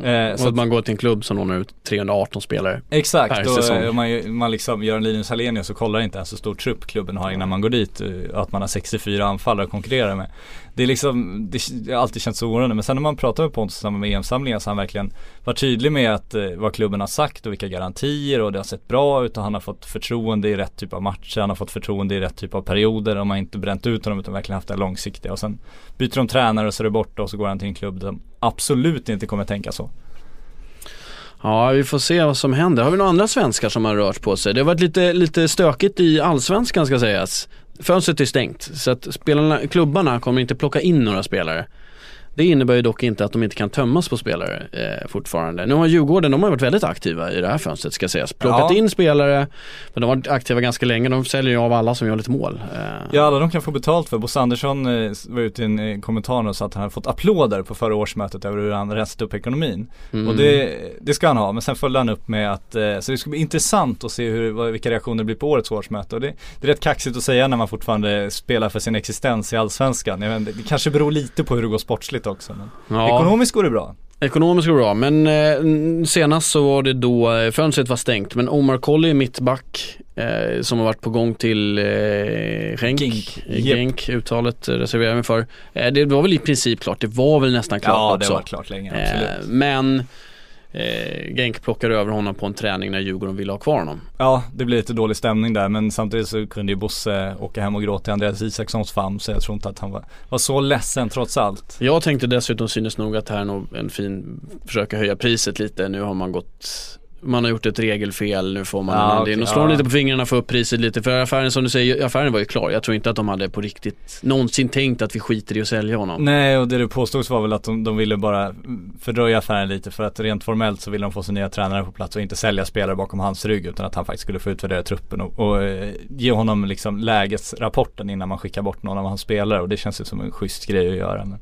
C: Eh,
B: och
C: så
B: att
C: att,
B: man går till en klubb som lånar ut 318 spelare. per
C: exakt, och
B: säsong.
C: eh, man, man liksom gör en Linus Hallenius och kollar inte ens hur stor trupp klubben har innan man går dit. eh, Att man har 64 anfallare att konkurrera med. Det är liksom, det har alltid känts oroande. Men sen när man pratar med Pontus i samband med EM-samlingen så har han verkligen varit tydlig med att eh, vad klubben har sagt och vilka garantier och det har sett bra ut och han har fått förtroende i rätt typ av matcher. Han har fått förtroende i rätt typ av perioder. De har inte bränt ut honom utan verkligen haft det långsiktiga. Och sen byter de tränare och så är det borta och så går han till en klubb som absolut inte kommer tänka så.
B: Ja, vi får se vad som händer. Har vi några andra svenskar som har rört på sig? Det har varit lite, lite stökigt i allsvenskan ska sägas. Fönstret är stängt så att spelarna, klubbarna kommer inte plocka in några spelare. Det innebär ju dock inte att de inte kan tömmas på spelare eh, fortfarande. Nu har Djurgården, de har varit väldigt aktiva i det här fönstret ska sägas. Plockat
C: Ja.
B: in spelare, men de har varit aktiva ganska länge. De säljer ju av alla som gör lite mål. Eh,
C: Ja alla de kan få betalt för. Bosse Andersson eh, var ute i en eh, kommentar och sa att han hade fått applåder på förra årsmötet över hur han rensat upp ekonomin.
B: mm.
C: Och det, det ska han ha, men sen följde han upp med att, eh, så det ska bli intressant att se hur, vilka reaktioner det blir på årets årsmöte. Och det, det är rätt kaxigt att säga när man fortfarande spelar för sin existens i Allsvenskan. Jag vet, det kanske beror lite på hur det går sportsligt också. Men
B: ja.
C: Ekonomiskt går det bra.
B: Ekonomiskt går det bra, men eh, senast så var det då eh, fönstret var stängt. Men Omar Colley, mittback, eh, som har varit på gång till eh, Genk.
C: Genk,
B: Eh,
C: japp.
B: Genk, uttalet eh, reserverar jag mig för. Eh, det var väl i princip klart, det var väl nästan klart
C: ja,
B: också.
C: det var klart länge, absolut.
B: Eh, men eh, Genk plockar över honom på en träning när Djurgården ville ha kvar honom.
C: Ja, det blir lite dålig stämning där men samtidigt så kunde ju Bosse åka hem och gråta i Andreas Isakssons famn så jag tror inte att han var, var så ledsen trots allt.
B: Jag tänkte dessutom synes nog att det här är nog en fin, försöka höja priset lite. Nu har man gått man har gjort ett regelfel, nu får man
C: Ja,
B: en okay, slår
C: ja.
B: lite på fingrarna för upp priset lite. För affären som du säger, affären var ju klar. Jag tror inte att de hade på riktigt någonsin tänkt att vi skiter i att sälja honom.
C: Nej och det det påstods var väl att de, de ville bara fördröja affären lite för att rent formellt så ville de få sin nya tränare på plats och inte sälja spelare bakom hans rygg utan att han faktiskt skulle få utvärdera truppen och, och eh, ge honom liksom lägesrapporten innan man skickar bort någon av hans spelare och det känns ju som en schysst grej att göra. Men,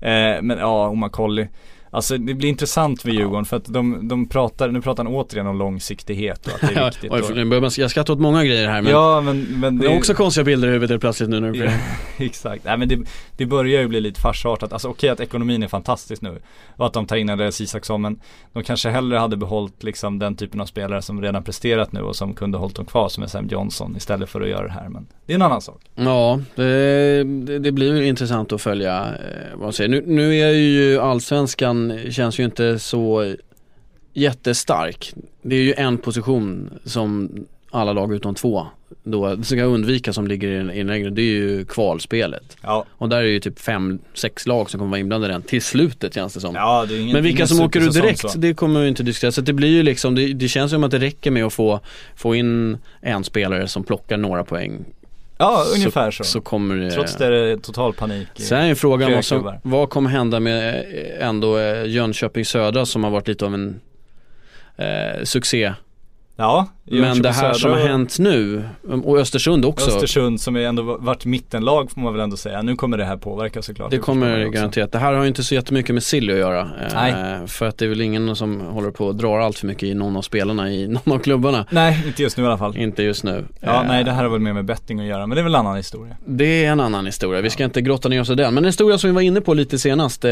C: eh, men ja, Omar Colley Alltså det blir intressant med Djurgården för att de, de pratar, nu pratar han återigen om långsiktighet och att det är viktigt.
B: Oj, för- jag skrattar åt många grejer här men
C: ja men, men
B: det är också konstiga bilder i huvudet plötsligt nu när du
C: Ja, exakt, nej men det, det börjar ju bli lite farsartat. Alltså okej att ekonomin är fantastisk nu och att de tar in Andreas Isaksson men de kanske hellre hade behållit liksom den typen av spelare som redan presterat nu och som kunde hållit dem kvar som är Sam Johnson istället för att göra det här men det är en annan sak.
B: Ja, det, det, blir intressant att följa eh, vad man säger. Nu, nu är ju allsvenskan, känns ju inte så jättestark. Det är ju en position som alla lag utom två då ska undvika som ligger i den- den reglen, det är ju kvalspelet.
C: Ja,
B: Och där är det ju typ fem, sex lag som kommer vara inblandade den till slutet känns det som.
C: ja det ingen
B: Men vilka som åker ur
C: supersäsong
B: direkt,
C: så.
B: det kommer vi inte diskutera. Så det blir ju liksom, det, det känns som att det räcker med att få, få in en spelare som plockar några poäng.
C: Ja, ungefär så.
B: Så kommer det
C: Trots det är det total panik.
B: Sen är frågan vad, som, vad kommer hända med eh, ändå eh, Jönköping Södra som har varit lite av en eh, succé.
C: Ja,
B: Men det här som har hänt nu, och Östersund också.
C: Östersund som är ändå varit mittenlag får man väl ändå säga. Nu kommer det här påverka såklart.
B: Det kommer garanterat. Det här har ju inte så jättemycket med Silly att göra. eh,
C: Nej.
B: För att det är väl ingen som håller på och drar allt för mycket i någon av spelarna i någon av klubbarna.
C: Nej, inte just nu i alla fall.
B: Inte just nu.
C: Ja,
B: Eh,
C: nej det här har väl mer med betting att göra men det är väl en annan historia.
B: Det är en annan historia, vi ska inte grotta ner oss i den. Men en historia som vi var inne på lite senast, eh,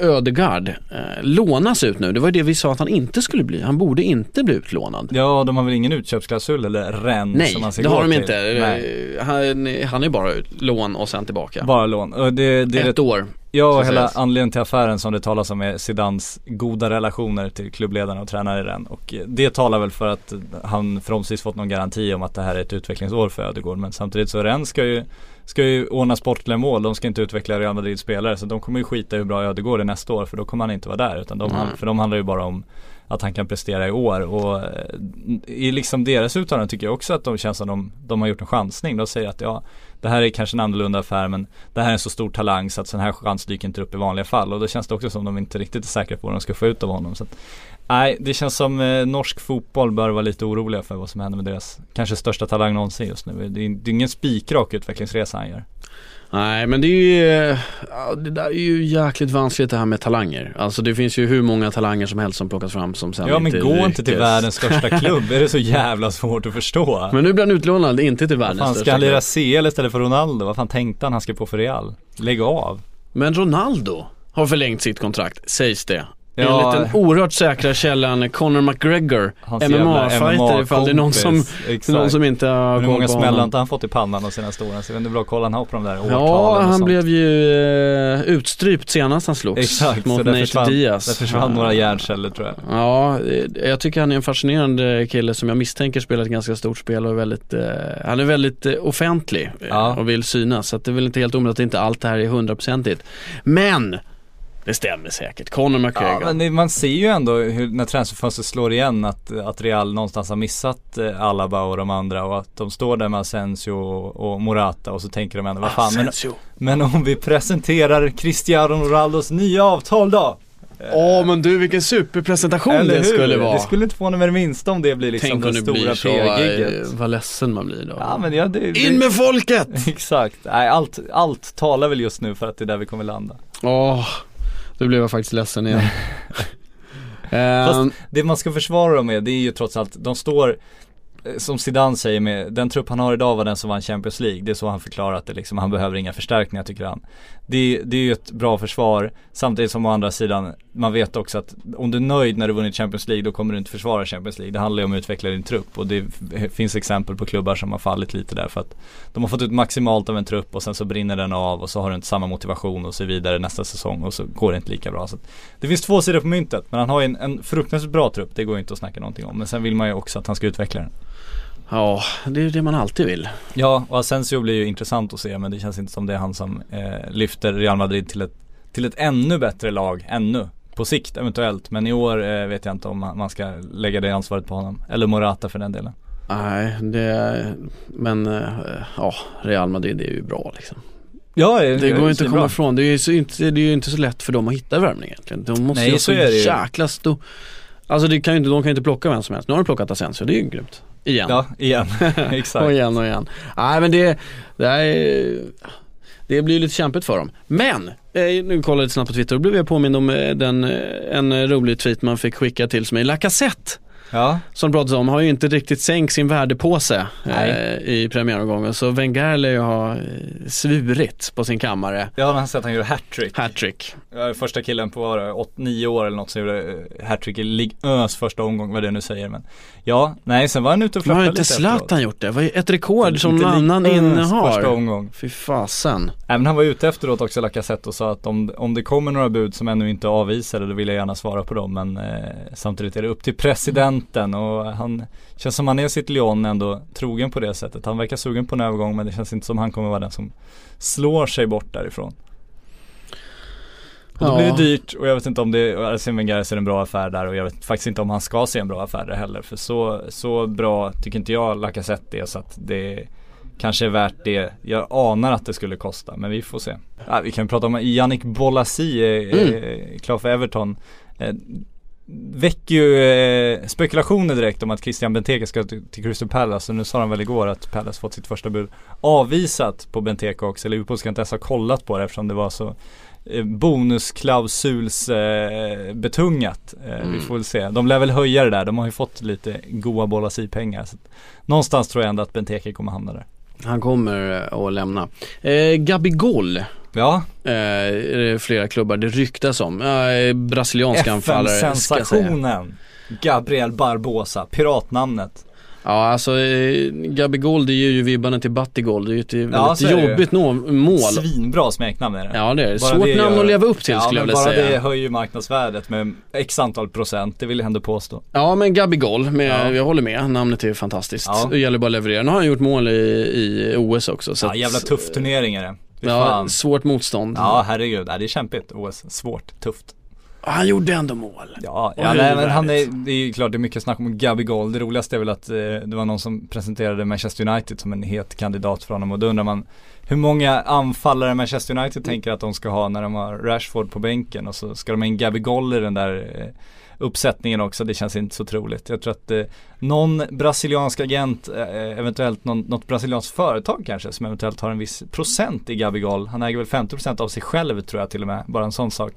B: Ödegard eh, lånas ut nu. Det var ju det vi sa att han inte skulle bli. Han borde inte bli utlånad.
C: Ja, de har väl ingen utköpsklausul eller ren
B: Nej,
C: som man ska
B: det har de
C: till.
B: inte.
C: Nej,
B: Han, han är bara lån och sen tillbaka.
C: bara lån. Och det, det
B: Ett
C: rätt,
B: år.
C: ja,
B: ska
C: hela anledningen till affären som det talas om är Zidans goda relationer till klubbledarna och tränare i den. Och eh, det talar väl för att han förhoppningsvis fått någon garanti om att det här är ett utvecklingsår för Ödegård. Men samtidigt så Rennes ska ju Ska ju ordna sportliga mål, de ska inte utveckla Real Madrids spelare så de kommer ju skita hur bra Ödegård är nästa år för då kommer han inte vara där utan de,
B: Mm.
C: för de handlar ju bara om att han kan prestera i år och eh, i liksom deras uttalanden tycker jag också att de känns som de, de har gjort en chansning. De säger att ja, det här är kanske en annorlunda affär men det här är en så stor talang så att sån här chans dyker inte upp i vanliga fall och då känns det också som de inte riktigt är säkra på vad de ska få ut av honom. Så att, nej, det känns som eh, norsk fotboll bör vara lite oroliga för vad som händer med deras kanske största talang någonsin just nu. Det är, det är ingen spikrak utvecklingsresa han gör.
B: Nej men det är ju, ja, det där är ju jäkligt vanskligt det här med talanger. Alltså det finns ju hur många talanger som helst som plockas fram som sen
C: Ja men
B: inte
C: gå inte till
B: lyckas.
C: världens största klubb, är det så jävla svårt att förstå?
B: Men nu blir han utlånad, inte till världens
C: fan ska
B: största
C: han lira
B: klubb.
C: CL istället för Ronaldo? Vad fan tänkte han han ska på för Real? Lägg av.
B: Men Ronaldo har förlängt sitt kontrakt, sägs det.
C: Ja.
B: Enligt den oerhört säkra källan Conor McGregor, MMA-fighter ifall det är någon som.
C: Exakt.
B: någon som inte har
C: Hur
B: koll
C: många
B: på
C: smällar har
B: honom.
C: inte han fått i pannan de senaste åren? Så jag vet inte hur bra koll han har på de där årtalen
B: Ja,
C: och
B: han
C: sånt.
B: blev ju eh, utstrypt senast han slogs
C: Exakt, så
B: mot
C: där
B: Nate
C: försvann,
B: Diaz.
C: där försvann
B: Ja.
C: några hjärnceller tror jag.
B: Ja, eh, jag tycker han är en fascinerande kille som jag misstänker spelar ett ganska stort spel och är väldigt, eh, han är väldigt eh, offentlig eh,
C: Ja.
B: och vill synas. Så det är väl inte helt omöjligt att inte allt det här är hundraprocentigt. Men det stämmer säkert. Conor McGregor.
C: Ja, men det, man ser ju ändå hur, när transferfönstret slår igen att, att Real någonstans har missat eh, Alaba och de andra och att de står där med Asensio och, och Morata och så tänker de ändå vad fan men, men om vi presenterar Cristiano Ronaldos nya avtal då?
B: Åh men du vilken superpresentation
C: Eller
B: det
C: hur?
B: skulle vara.
C: Det skulle inte förvåna mig det minsta om det blir liksom
B: Tänk
C: det stora
B: eh, vad ledsen man blir då.
C: Ja men ja, det, det,
B: In med folket!
C: Exakt, nej allt, allt talar väl just nu för att det är där vi kommer landa.
B: Åh, då blev jag faktiskt ledsen igen. Ehm,
C: Fast det man ska försvara dem med det är ju trots allt, de står eh, som Zidane säger med, den trupp han har idag var den som vann Champions League. Det är så han förklarat det liksom, han behöver inga förstärkningar tycker han. Det, det är ju ett bra försvar, samtidigt som å andra sidan, man vet också att om du är nöjd när du vunnit Champions League då kommer du inte försvara Champions League. Det handlar ju om att utveckla din trupp och det finns exempel på klubbar som har fallit lite där för att de har fått ut maximalt av en trupp och sen så brinner den av och så har du inte samma motivation och så vidare nästa säsong och så går det inte lika bra. Så att det finns två sidor på myntet men han har ju en, en fruktansvärt bra trupp, det går ju inte att snacka någonting om. Men sen vill man ju också att han ska utveckla den.
B: Ja, det är ju det man alltid vill.
C: Ja, och Asensio blir ju intressant att se men det känns inte som det är han som eh, lyfter Real Madrid till ett, till ett ännu bättre lag, ännu. På sikt eventuellt, men i år eh, vet jag inte om man ska lägga det ansvaret på honom. Eller Morata för den delen.
B: Nej, det, men eh, ja, Real Madrid är ju bra liksom.
C: Ja,
B: Det går ju inte att komma ifrån. Det är ju inte, det är ju inte så lätt för dem att hitta värvning egentligen. De måste
C: Nej,
B: ju ha
C: så
B: så
C: det
B: jäkla stor Alltså det kan ju inte, de kan ju inte plocka vem som helst. Nu har de plockat Asensio, det är ju grymt. Igen.
C: Ja, igen. Exakt.
B: och igen och igen. Nej men det, det är det blir ju lite kämpigt för dem. Men, eh, nu kollade jag lite snabbt på Twitter och blev jag påmind om eh, den, eh, en rolig tweet man fick skicka till som är Lacazette.
C: Ja,
B: Som pratades om har ju inte riktigt sänkt sin värdepåse eh, i premiäromgången. Så Wenger lär ju ha eh, svurit på sin kammare.
C: jag har sett att han gjorde hattrick.
B: Hattrick.
C: Är första killen på vad var det, 8-9 år eller något som gjorde eh, hattrick i Ligue 1 första omgång, vad det nu säger men Ja, nej sen var han ute och
B: Men har
C: flörtade
B: inte
C: lite.
B: Zlatan gjort det? Det var ju ett rekord som
C: Lite
B: någon annan
C: 1 Första
B: innehar.
C: omgång.
B: Fy fasen.
C: Även han var ute efteråt också Lacazette och sa att om, om det kommer några bud som ännu inte är avvisade då vill jag gärna svara på dem men eh, samtidigt är det upp till presidenten och han känns som han är sitt Lyon ändå trogen på det sättet. Han verkar sugen på en övergång men det känns inte som han kommer vara den som slår sig bort därifrån. Och då blir det dyrt och jag vet inte om det, Arsene Wenger ser en bra affär där och jag vet faktiskt inte om han ska se en bra affär där heller. För så, så bra tycker inte jag Lacazette är så att det kanske är värt det. Jag anar att det skulle kosta men vi får se. Ja, vi kan prata om Yannick Bolasi är, är klar för Everton. Väcker ju eh, spekulationer direkt om att Christian Benteke ska till, till Crystal Palace och nu sa de väl igår att Palace fått sitt första bud avvisat på Benteke också. Liverpool ska inte ens ha kollat på det eftersom det var så eh, bonusklausuls eh, betungat. Eh, Vi
B: Mm.
C: får väl se. De lär väl höja det där. De har ju fått lite goa bollas i pengar. Så någonstans tror jag ändå att Benteke kommer hamna där.
B: Han kommer eh, att lämna. Eh, Gabigol
C: Ja,
B: eh, flera klubbar det ryktas om. Eh, brasiliansk anfallare.
C: FN-sensationen. Gabriel Barbosa, piratnamnet.
B: Ja alltså eh, Gabigol det ger ju vibbarna till Battigol. Det är ju ett väldigt
C: det ju.
B: jobbigt nå- mål.
C: Svinbra smeknamn är det.
B: Ja det är det.
C: Bara
B: Svårt
C: det
B: namn
C: gör-
B: att leva upp till
C: ja,
B: skulle jag vilja
C: bara
B: säga.
C: det höjer marknadsvärdet med x antal procent, det vill jag ändå påstå.
B: Ja men Gabigol, med,
C: Ja.
B: jag håller med. Namnet är fantastiskt.
C: Ja.
B: Det gäller bara att leverera. Nu har han gjort mål i, i OS också. Så
C: Ja, jävla tuff turnering är det.
B: Ja, svårt motstånd.
C: Ja, herregud. Det är kämpigt. OS. Svårt. Tufft.
B: Han gjorde ändå mål.
C: Ja, ja nej, men han är, det är ju klart det är mycket snack om Gabigol. Det roligaste är väl att eh, det var någon som presenterade Manchester United som en het kandidat för honom och då undrar man hur många anfallare Manchester United tänker att de ska ha när de har Rashford på bänken och så ska de ha en Gabigol i den där eh, uppsättningen också. Det känns inte så troligt. Jag tror att eh, någon brasiliansk agent, eh, eventuellt någon, något brasilianskt företag kanske som eventuellt har en viss procent i Gabigol. Han äger väl 50% av sig själv tror jag till och med. Bara en sån sak.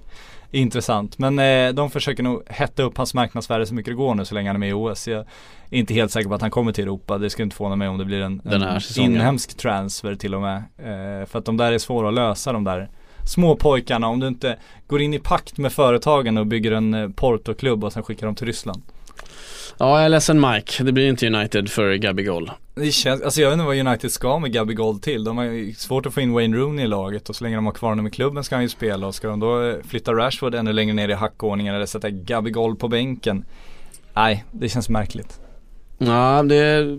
C: Intressant. Men eh, de försöker nog hetta upp hans marknadsvärde så mycket det går nu så länge han är med i OS. Jag är inte helt säker på att han kommer till Europa. Det skulle inte förvåna mig om det blir en, en inhemsk transfer till och med. Eh, för att de där är svåra att lösa de där små pojkarna. Om du inte går in i pakt med företagen och bygger en eh, Porto-klubb och sen skickar dem till Ryssland.
B: Ja, jag är ledsen Mike. Det blir inte United för Gabigol.
C: Det känns, alltså jag vet inte vad United ska med Gabigol till. De har ju svårt att få in Wayne Rooney i laget och så länge de har kvar honom i klubben ska han ju spela och ska de då eh, flytta Rashford ännu längre ner i hackordningen eller sätta Gabigol på bänken. Nej, det känns märkligt.
B: Ja, det,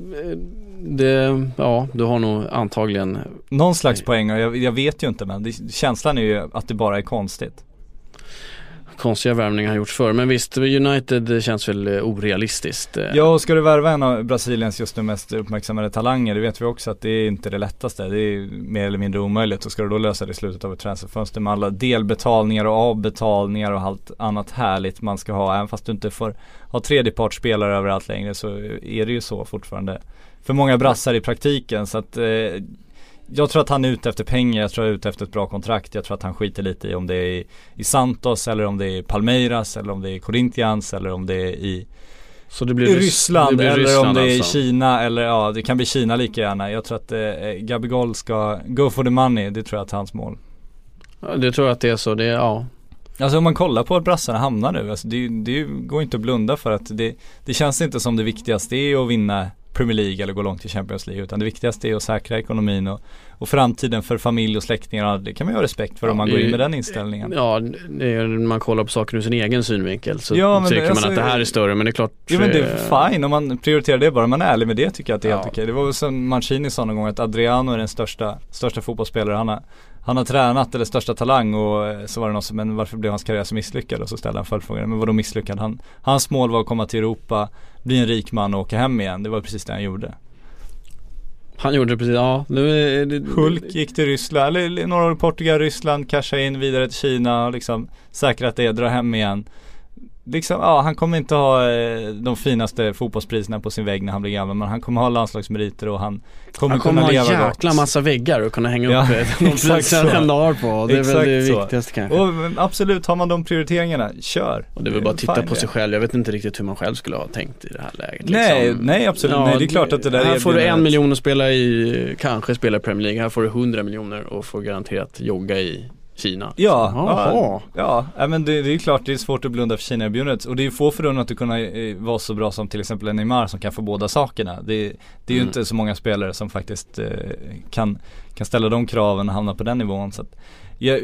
B: det, ja, du har nog antagligen
C: Någon slags poäng och jag, jag vet ju inte men det, känslan är ju att det bara är konstigt
B: konstiga värvningar har gjorts förr. Men visst, United känns väl eh, orealistiskt. Eh.
C: Ja och ska du värva en av Brasiliens just nu mest uppmärksammade talanger, det vet vi också att det är inte det lättaste. Det är mer eller mindre omöjligt och ska du då lösa det i slutet av ett transferfönster med alla delbetalningar och avbetalningar och allt annat härligt man ska ha. Även fast du inte får ha tredjepartsspelare överallt längre så är det ju så fortfarande för många brassar i praktiken så att eh, jag tror att han är ute efter pengar, jag tror att han är ute efter ett bra kontrakt. Jag tror att han skiter lite i om det är i, i Santos eller om det är Palmeiras eller om det är Corinthians eller om det är i
B: Så det blir
C: Ryssland
B: det blir
C: eller
B: Ryssland
C: om det är
B: alltså.
C: Kina eller ja det kan bli Kina lika gärna. Jag tror att eh, Gabigol ska go for the money, det tror jag är hans mål.
B: Ja, Det tror jag att det är så, det är, ja.
C: Alltså om man kollar på att brassarna hamnar nu, alltså det, det går inte att blunda för att det, det känns inte som det viktigaste är att vinna Premier League eller gå långt i Champions League utan det viktigaste är att säkra ekonomin och, och framtiden för familj och släktingar. Det kan man ju ha respekt för om man
B: Ja,
C: går in med den inställningen.
B: Ja, när man kollar på saker ur sin egen synvinkel så
C: Ja,
B: tycker
C: det-
B: man
C: alltså-
B: att det här är större men det är klart
C: Jo men det
B: eh,
C: är fine om man prioriterar det bara man är ärlig med det tycker jag att det är
B: Ja.
C: helt okej. Det var väl som Mancini sa någon gång att Adriano är den största, största fotbollsspelare han har han har tränat eller största talang och eh, så var det någon som, men varför blev hans karriär så misslyckad? Och så ställde han följdfrågan, men vadå misslyckad? Han, hans mål var att komma till Europa, bli en rik man och åka hem igen. Det var precis det han gjorde.
B: Han gjorde det precis, ja nu är det,
C: Hulk gick till Ryssland, eller några år i Portugal, Ryssland, casha in vidare till Kina och liksom säkrat det, dra hem igen. Liksom, ja han kommer inte ha eh, de finaste fotbollspriserna på sin vägg när han blir gammal men han kommer ha landslagsmeriter och han kommer
B: Han kommer
C: kunna
B: ha
C: leva
B: en jäkla
C: gott.
B: massa väggar och kunna hänga
C: Ja,
B: upp eh, de
C: så.
B: han har på. Det är väl det
C: så.
B: viktigaste kanske.
C: Och absolut, har man de prioriteringarna, kör.
B: Och det är väl bara att titta
C: Fine
B: på sig själv. Jag vet inte riktigt hur man själv skulle ha tänkt i det här läget.
C: Nej,
B: liksom.
C: nej absolut, nej det är klart att det där
B: Här får du en miljon att spela i, kanske spela i Premier League. Här får du 100 miljoner och får garanterat jogga i Kina.
C: Ja,
B: Jaha.
C: ja, ja, men det, det är klart det är svårt att blunda för Kina-erbjudandet och det är ju få förunnat att kunna eh, vara så bra som till exempel Neymar som kan få båda sakerna. Det, det är ju
B: Mm.
C: inte så många spelare som faktiskt eh, kan, kan ställa de kraven och hamna på den nivån. Så att, ja,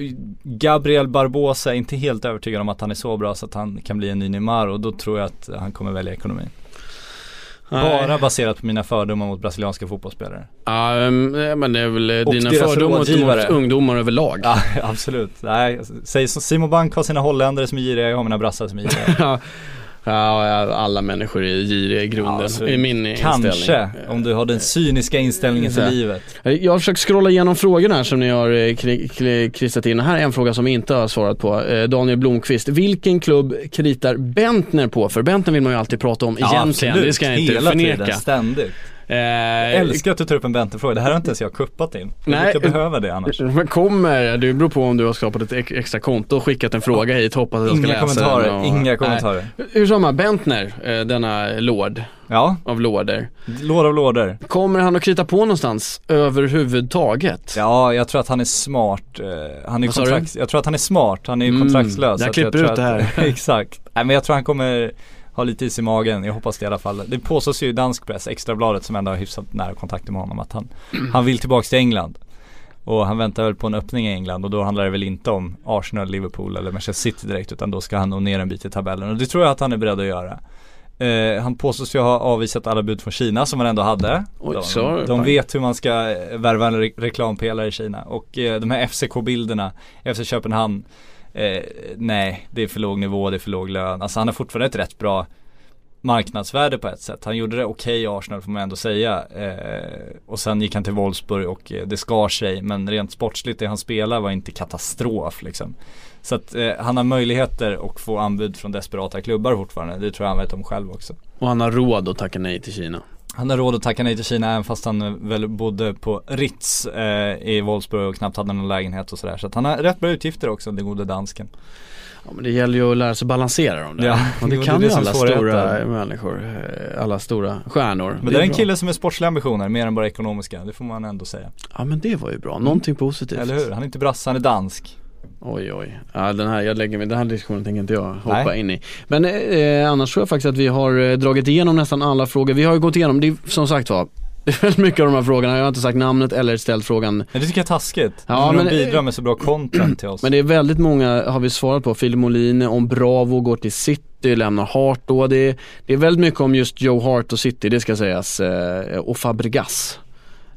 C: Gabriel Barbosa är inte helt övertygad om att han är så bra så att han kan bli en ny Neymar och då tror jag att han kommer välja ekonomin. Bara baserat på mina fördomar mot brasilianska fotbollsspelare.
B: Ja, men det är väl
C: Och
B: dina fördomar mot, ungdomar överlag.
C: Ja absolut. Nej, Simon Bank har sina holländare som är giriga, jag har mina brassar som är giriga.
B: Ja, ja, alla människor är giriga i grunden,
C: Ja, alltså,
B: i min inställning.
C: Kanske, om du har den cyniska inställningen till livet.
B: Jag har försökt scrolla igenom frågorna här som ni har eh, kristat in. Här är en fråga som vi inte har svarat på. Eh, Daniel Blomqvist, vilken klubb kritar Bentner på? För Bentner vill man ju alltid prata om egentligen, det ska jag inte
C: Hela
B: förneka.
C: Tiden, ständigt.
B: Eh,
C: Jag älskar att du tar upp en Bente-fråga, det här har inte ens jag kuppat in. Jag
B: Nej.
C: brukar behöva det annars.
B: Men kommer, det beror på om du har skapat ett ex- extra konto och skickat en fråga hit, hoppas att jag ska
C: Inga
B: läsa
C: kommentarer,
B: den och,
C: inga
B: Nej.
C: kommentarer.
B: Hur som helst, Bentner, eh, denna lord
C: Ja,
B: av lådor.
C: låda av lådor.
B: Kommer han att krita på någonstans överhuvudtaget?
C: Ja, jag tror att han är smart. eh, Han är
B: Vad
C: jag tror att han är smart, han är ju
B: Mm,
C: kontraktslös.
B: jag
C: att
B: klipper
C: tror
B: ut det
C: att-
B: här.
C: Exakt. Nej men jag tror han kommer ha lite is i magen, jag hoppas det i alla fall. Det påstås ju i dansk press, Extrabladet som ändå har hyfsat nära kontakt med honom att han, han vill tillbaks till England. Och han väntar väl på en öppning i England och då handlar det väl inte om Arsenal, Liverpool eller Manchester City direkt utan då ska han nog ner en bit i tabellen och det tror jag att han är beredd att göra. Eh, han påstås ju ha avvisat alla bud från Kina som han ändå hade.
B: Oj,
C: de, de vet hur man ska eh, värva en re- reklampelare i Kina och eh, de här FCK-bilderna, FC Köpenhamn eh, Nej, det är för låg nivå, det är för låg lön. Alltså han har fortfarande ett rätt bra marknadsvärde på ett sätt. Han gjorde det okej i Arsenal får man ändå säga. Eh, och sen gick han till Wolfsburg och eh, det skar sig. Men rent sportsligt det han spelar var inte katastrof liksom. Så att eh, han har möjligheter att få anbud från desperata klubbar fortfarande. Det tror jag han vet om själv också.
B: Och han har råd att tacka nej till Kina.
C: Han har råd att tacka nej till Kina även fast han väl bodde på Ritz eh, i Wolfsburg och knappt hade någon lägenhet och sådär. Så att han har rätt bra utgifter också, den gode dansken.
B: Ja men det gäller ju att lära sig balansera dem där.
C: Ja,
B: och det
C: jo,
B: kan
C: det är
B: ju
C: det
B: alla
C: är
B: stora människor, eh, alla stora stjärnor.
C: Men det är en
B: bra.
C: kille som är sportsliga ambitioner, mer än bara ekonomiska. Det får man ändå säga.
B: Ja men det var ju bra, någonting positivt.
C: Eller hur? Han är inte brasse, han är dansk.
B: Oj oj. Ja den här, jag lägger mig, den här diskussionen tänker inte jag hoppa
C: Nej.
B: in i. Men eh, annars tror jag faktiskt att vi har eh, dragit igenom nästan alla frågor. Vi har ju gått igenom, det är, som sagt var, väldigt mycket av de här frågorna. Jag har inte sagt namnet eller ställt frågan.
C: Men det tycker jag är taskigt.
B: Ja,
C: men de bidrar med så bra content till oss.
B: Men det är väldigt många, har vi svarat på. Phil Molin om Bravo går till City, lämnar Hart då. Det är, det är väldigt mycket om just Joe Hart och City, det ska sägas. Eh, och Fabregas.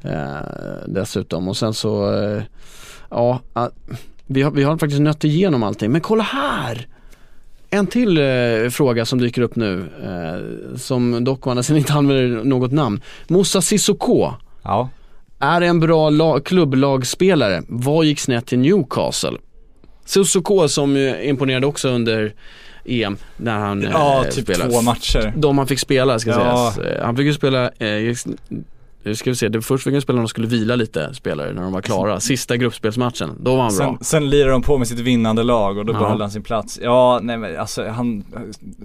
B: Eh, dessutom. Och sen så, ja, ah, vi har, vi har faktiskt nött igenom allting. Men kolla här! En till eh, fråga som dyker upp nu, eh, som dock å andra sidan inte använder något namn. Moussa Sissoko
C: Ja.
B: är en bra la- klubblagspelare. Vad gick snett i Newcastle? Sissoko som imponerade också under EM när han
C: Ja,
B: eh,
C: typ
B: spelade.
C: två matcher.
B: De han fick spela ska
C: Ja.
B: sägas. Eh, Han fick ju spela eh, Nu ska vi se, det först fick de skulle vila lite spelare när de var klara. Sista gruppspelsmatchen, då var han bra.
C: Sen, sen lirar de på med sitt vinnande lag och då
B: Ja.
C: behöll han sin plats. Ja, nej men alltså han,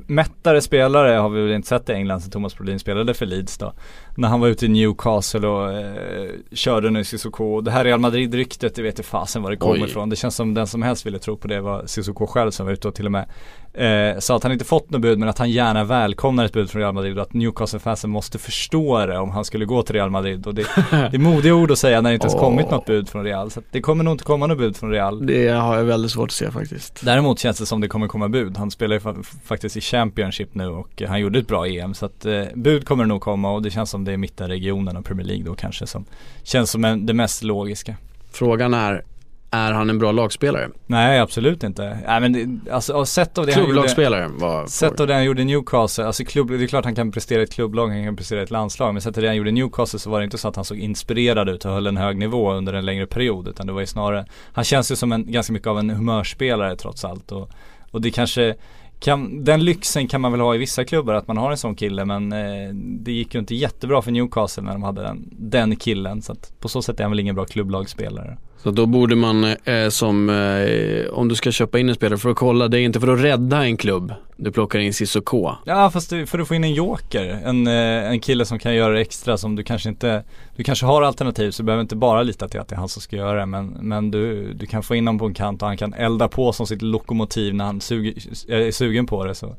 C: mättare spelare har vi väl inte sett i England sen Thomas Brolin spelade för Leeds då. När han var ute i Newcastle och eh, körde nu Cissoko. Det här Real Madrid-ryktet, det vet jag fasen var det kommer ifrån. Det känns som den som helst ville tro på det var Cissoko själv som var ute och till och med eh, sa att han inte fått något bud men att han gärna välkomnar ett bud från Real Madrid och att Newcastle-fansen måste förstå det om han skulle gå till Real Madrid. Och det, det är modiga ord att säga när det inte ens kommit något bud från Real. Så det kommer nog inte komma något bud från Real.
B: Det har jag väldigt svårt att se faktiskt.
C: Däremot känns det som det kommer komma bud. Han spelar ju fa- faktiskt i Championship nu och han gjorde ett bra EM. Så att eh, bud kommer nog komma och det känns som det är mittenregionen och Premier League då kanske som känns som en, det mest logiska.
B: Frågan är, är han en bra lagspelare?
C: Nej absolut inte. Nej men det, alltså sett av det han gjorde
B: Klubblagsspelare var
C: Sett av det han gjorde i Newcastle, alltså klubb, det är klart han kan prestera i ett klubblag, han kan prestera i ett landslag Men sett av det han gjorde i Newcastle så var det inte så att han såg inspirerad ut och höll en hög nivå under en längre period Utan det var ju snarare, han känns ju som en, ganska mycket av en humörspelare trots allt och, och det kanske kan, den lyxen kan man väl ha i vissa klubbar att man har en sån kille men eh, det gick ju inte jättebra för Newcastle när de hade den, den killen så att på så sätt är han väl ingen bra klubblagsspelare.
B: Så då borde man eh, som, eh, om du ska köpa in en spelare för att kolla, det är inte för att rädda en klubb. Du plockar in Cissoko.
C: Ja fast du, för att få in en joker, en, eh, en kille som kan göra det extra som du kanske inte Du kanske har alternativ så du behöver inte bara lita till att det är han som ska göra det men, men du, du kan få in honom på en kant och han kan elda på som sitt lokomotiv när han suger, är sugen på det så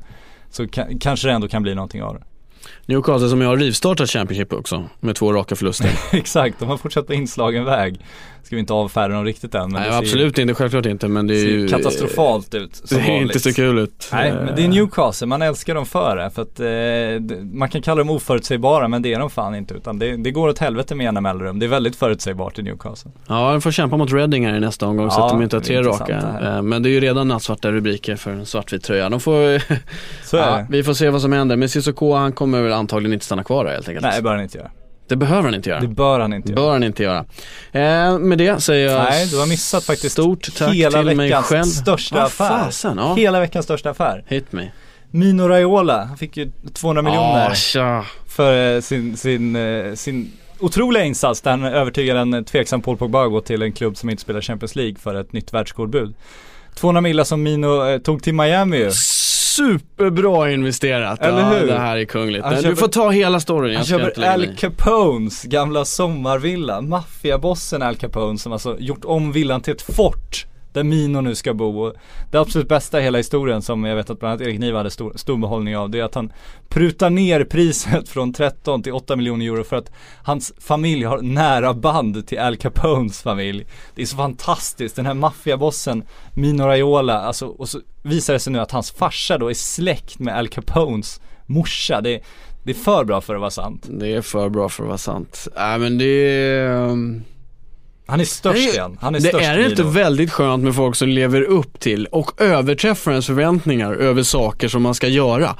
C: Så kan, kanske det ändå kan bli någonting av det
B: Newcastle som jag har rivstartat Championship också, med två raka förluster.
C: Exakt, de har fortsatt på inslagen väg Ska vi inte avfärda dem riktigt än men
B: Nej
C: det ser,
B: absolut inte, självklart inte men det
C: det
B: är
C: ser
B: ju
C: katastrofalt ut
B: Det
C: som
B: är
C: vanligt.
B: inte så kul ut.
C: Nej men det är Newcastle, man älskar dem för det. För att eh, man kan kalla dem oförutsägbara men det är de fan inte. Utan det, det går åt helvete med jämna mellanrum. Det är väldigt förutsägbart i Newcastle.
B: Ja, de får kämpa mot Reading här i nästa omgång så
C: Ja,
B: att de inte har
C: det
B: tre raka.
C: det.
B: Eh, Men det är ju redan nattsvarta rubriker för en svartvit tröja. De får,
C: Så
B: ja,
C: det.
B: vi får se vad som händer. Men Cissoko han kommer väl antagligen inte stanna kvar där helt enkelt.
C: Nej det bör han inte göra.
B: Det behöver han inte göra.
C: Det bör han inte göra.
B: bör han inte göra. Eh, med det säger jag
C: Nej du har missat faktiskt
B: stort tack
C: hela
B: till mig själv.
C: största
B: Vad
C: affär.
B: fasen, ja.
C: Hela veckans största affär.
B: Hit me.
C: Mino Raiola, han fick ju 200 miljoner
B: Ah, tja.
C: för eh, sin, sin, eh, sin otroliga insats där han övertygade en tveksam Paul Pogba att gå till en klubb som inte spelar Champions League för ett nytt världsrekordbud. 200 millar som Mino eh, tog till Miami ju.
B: Superbra investerat.
C: Eller
B: ja,
C: hur?
B: Det här är kungligt.
C: Han köper-
B: du får ta hela storyn.
C: Han köper Al. Capones gamla sommarvilla, maffiabossen Al Capone som alltså gjort om villan till ett fort där Mino nu ska bo och det absolut bästa i hela historien som jag vet att bland annat Erik Niva hade stor, stor behållning av det är att han prutar ner priset från 13 till 8 miljoner euro för att hans familj har nära band till Al Capones familj. Det är så fantastiskt, den här maffiabossen Mino Raiola, alltså och så visar det sig nu att hans farsa då är släkt med Al Capones morsa. Det är, det är för bra för att vara sant.
B: Det är för bra för att vara sant. Nej men det är... um,
C: han är störst
B: Det-
C: igen. Han är
B: Det
C: störst
B: är inte
C: Mino.
B: väldigt skönt med folk som lever upp till och överträffar ens förväntningar över saker som man ska göra.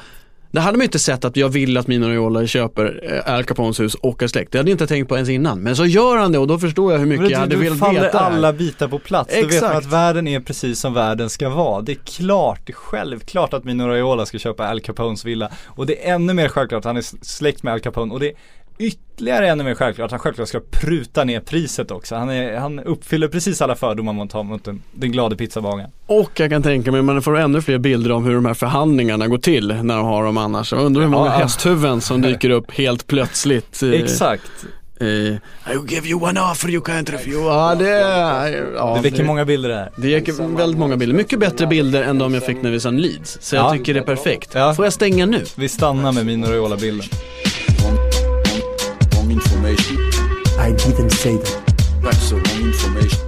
B: Det hade man inte sett att jag vill att Mino Raiola köper eh, Al Capones hus och är släkt. Det hade jag inte tänkt på ens innan. Men så gör han det och då förstår jag hur mycket
C: Men
B: jag hade
C: du, du
B: velat
C: faller
B: veta. här.
C: alla bitar på plats. Då vet man
B: Exakt.
C: att världen är precis som världen ska vara. Det är klart, det är självklart att Mino Raiola ska köpa Al Capones villa. Och det är ännu mer självklart att han är släkt med Al Capone. Och det är ytterligare ännu mer självklart att han självklart ska pruta ner priset också. Han, är, han uppfyller precis alla fördomar man tar mot den, den glade pizzabagaren.
B: Och jag kan tänka mig, man får ännu fler bilder om hur de här förhandlingarna går till när de har dem annars. Jag undrar hur många
C: Ja.
B: hästhuvuden som dyker upp helt plötsligt.
C: Exakt.
B: I will give you one offer you can't refuse. Ja, det, ja,
C: Det väcker många bilder det här.
B: Det väcker väldigt många bilder. Mycket bättre bilder än de jag fick när vi sa Leeds. Så jag
C: Ja.
B: tycker det är perfekt.
C: Ja.
B: Får jag stänga nu?
C: Vi stannar med Mino Raiola-bilden.
D: Wrong, information.
A: I didn't say that.
D: That's the wrong information.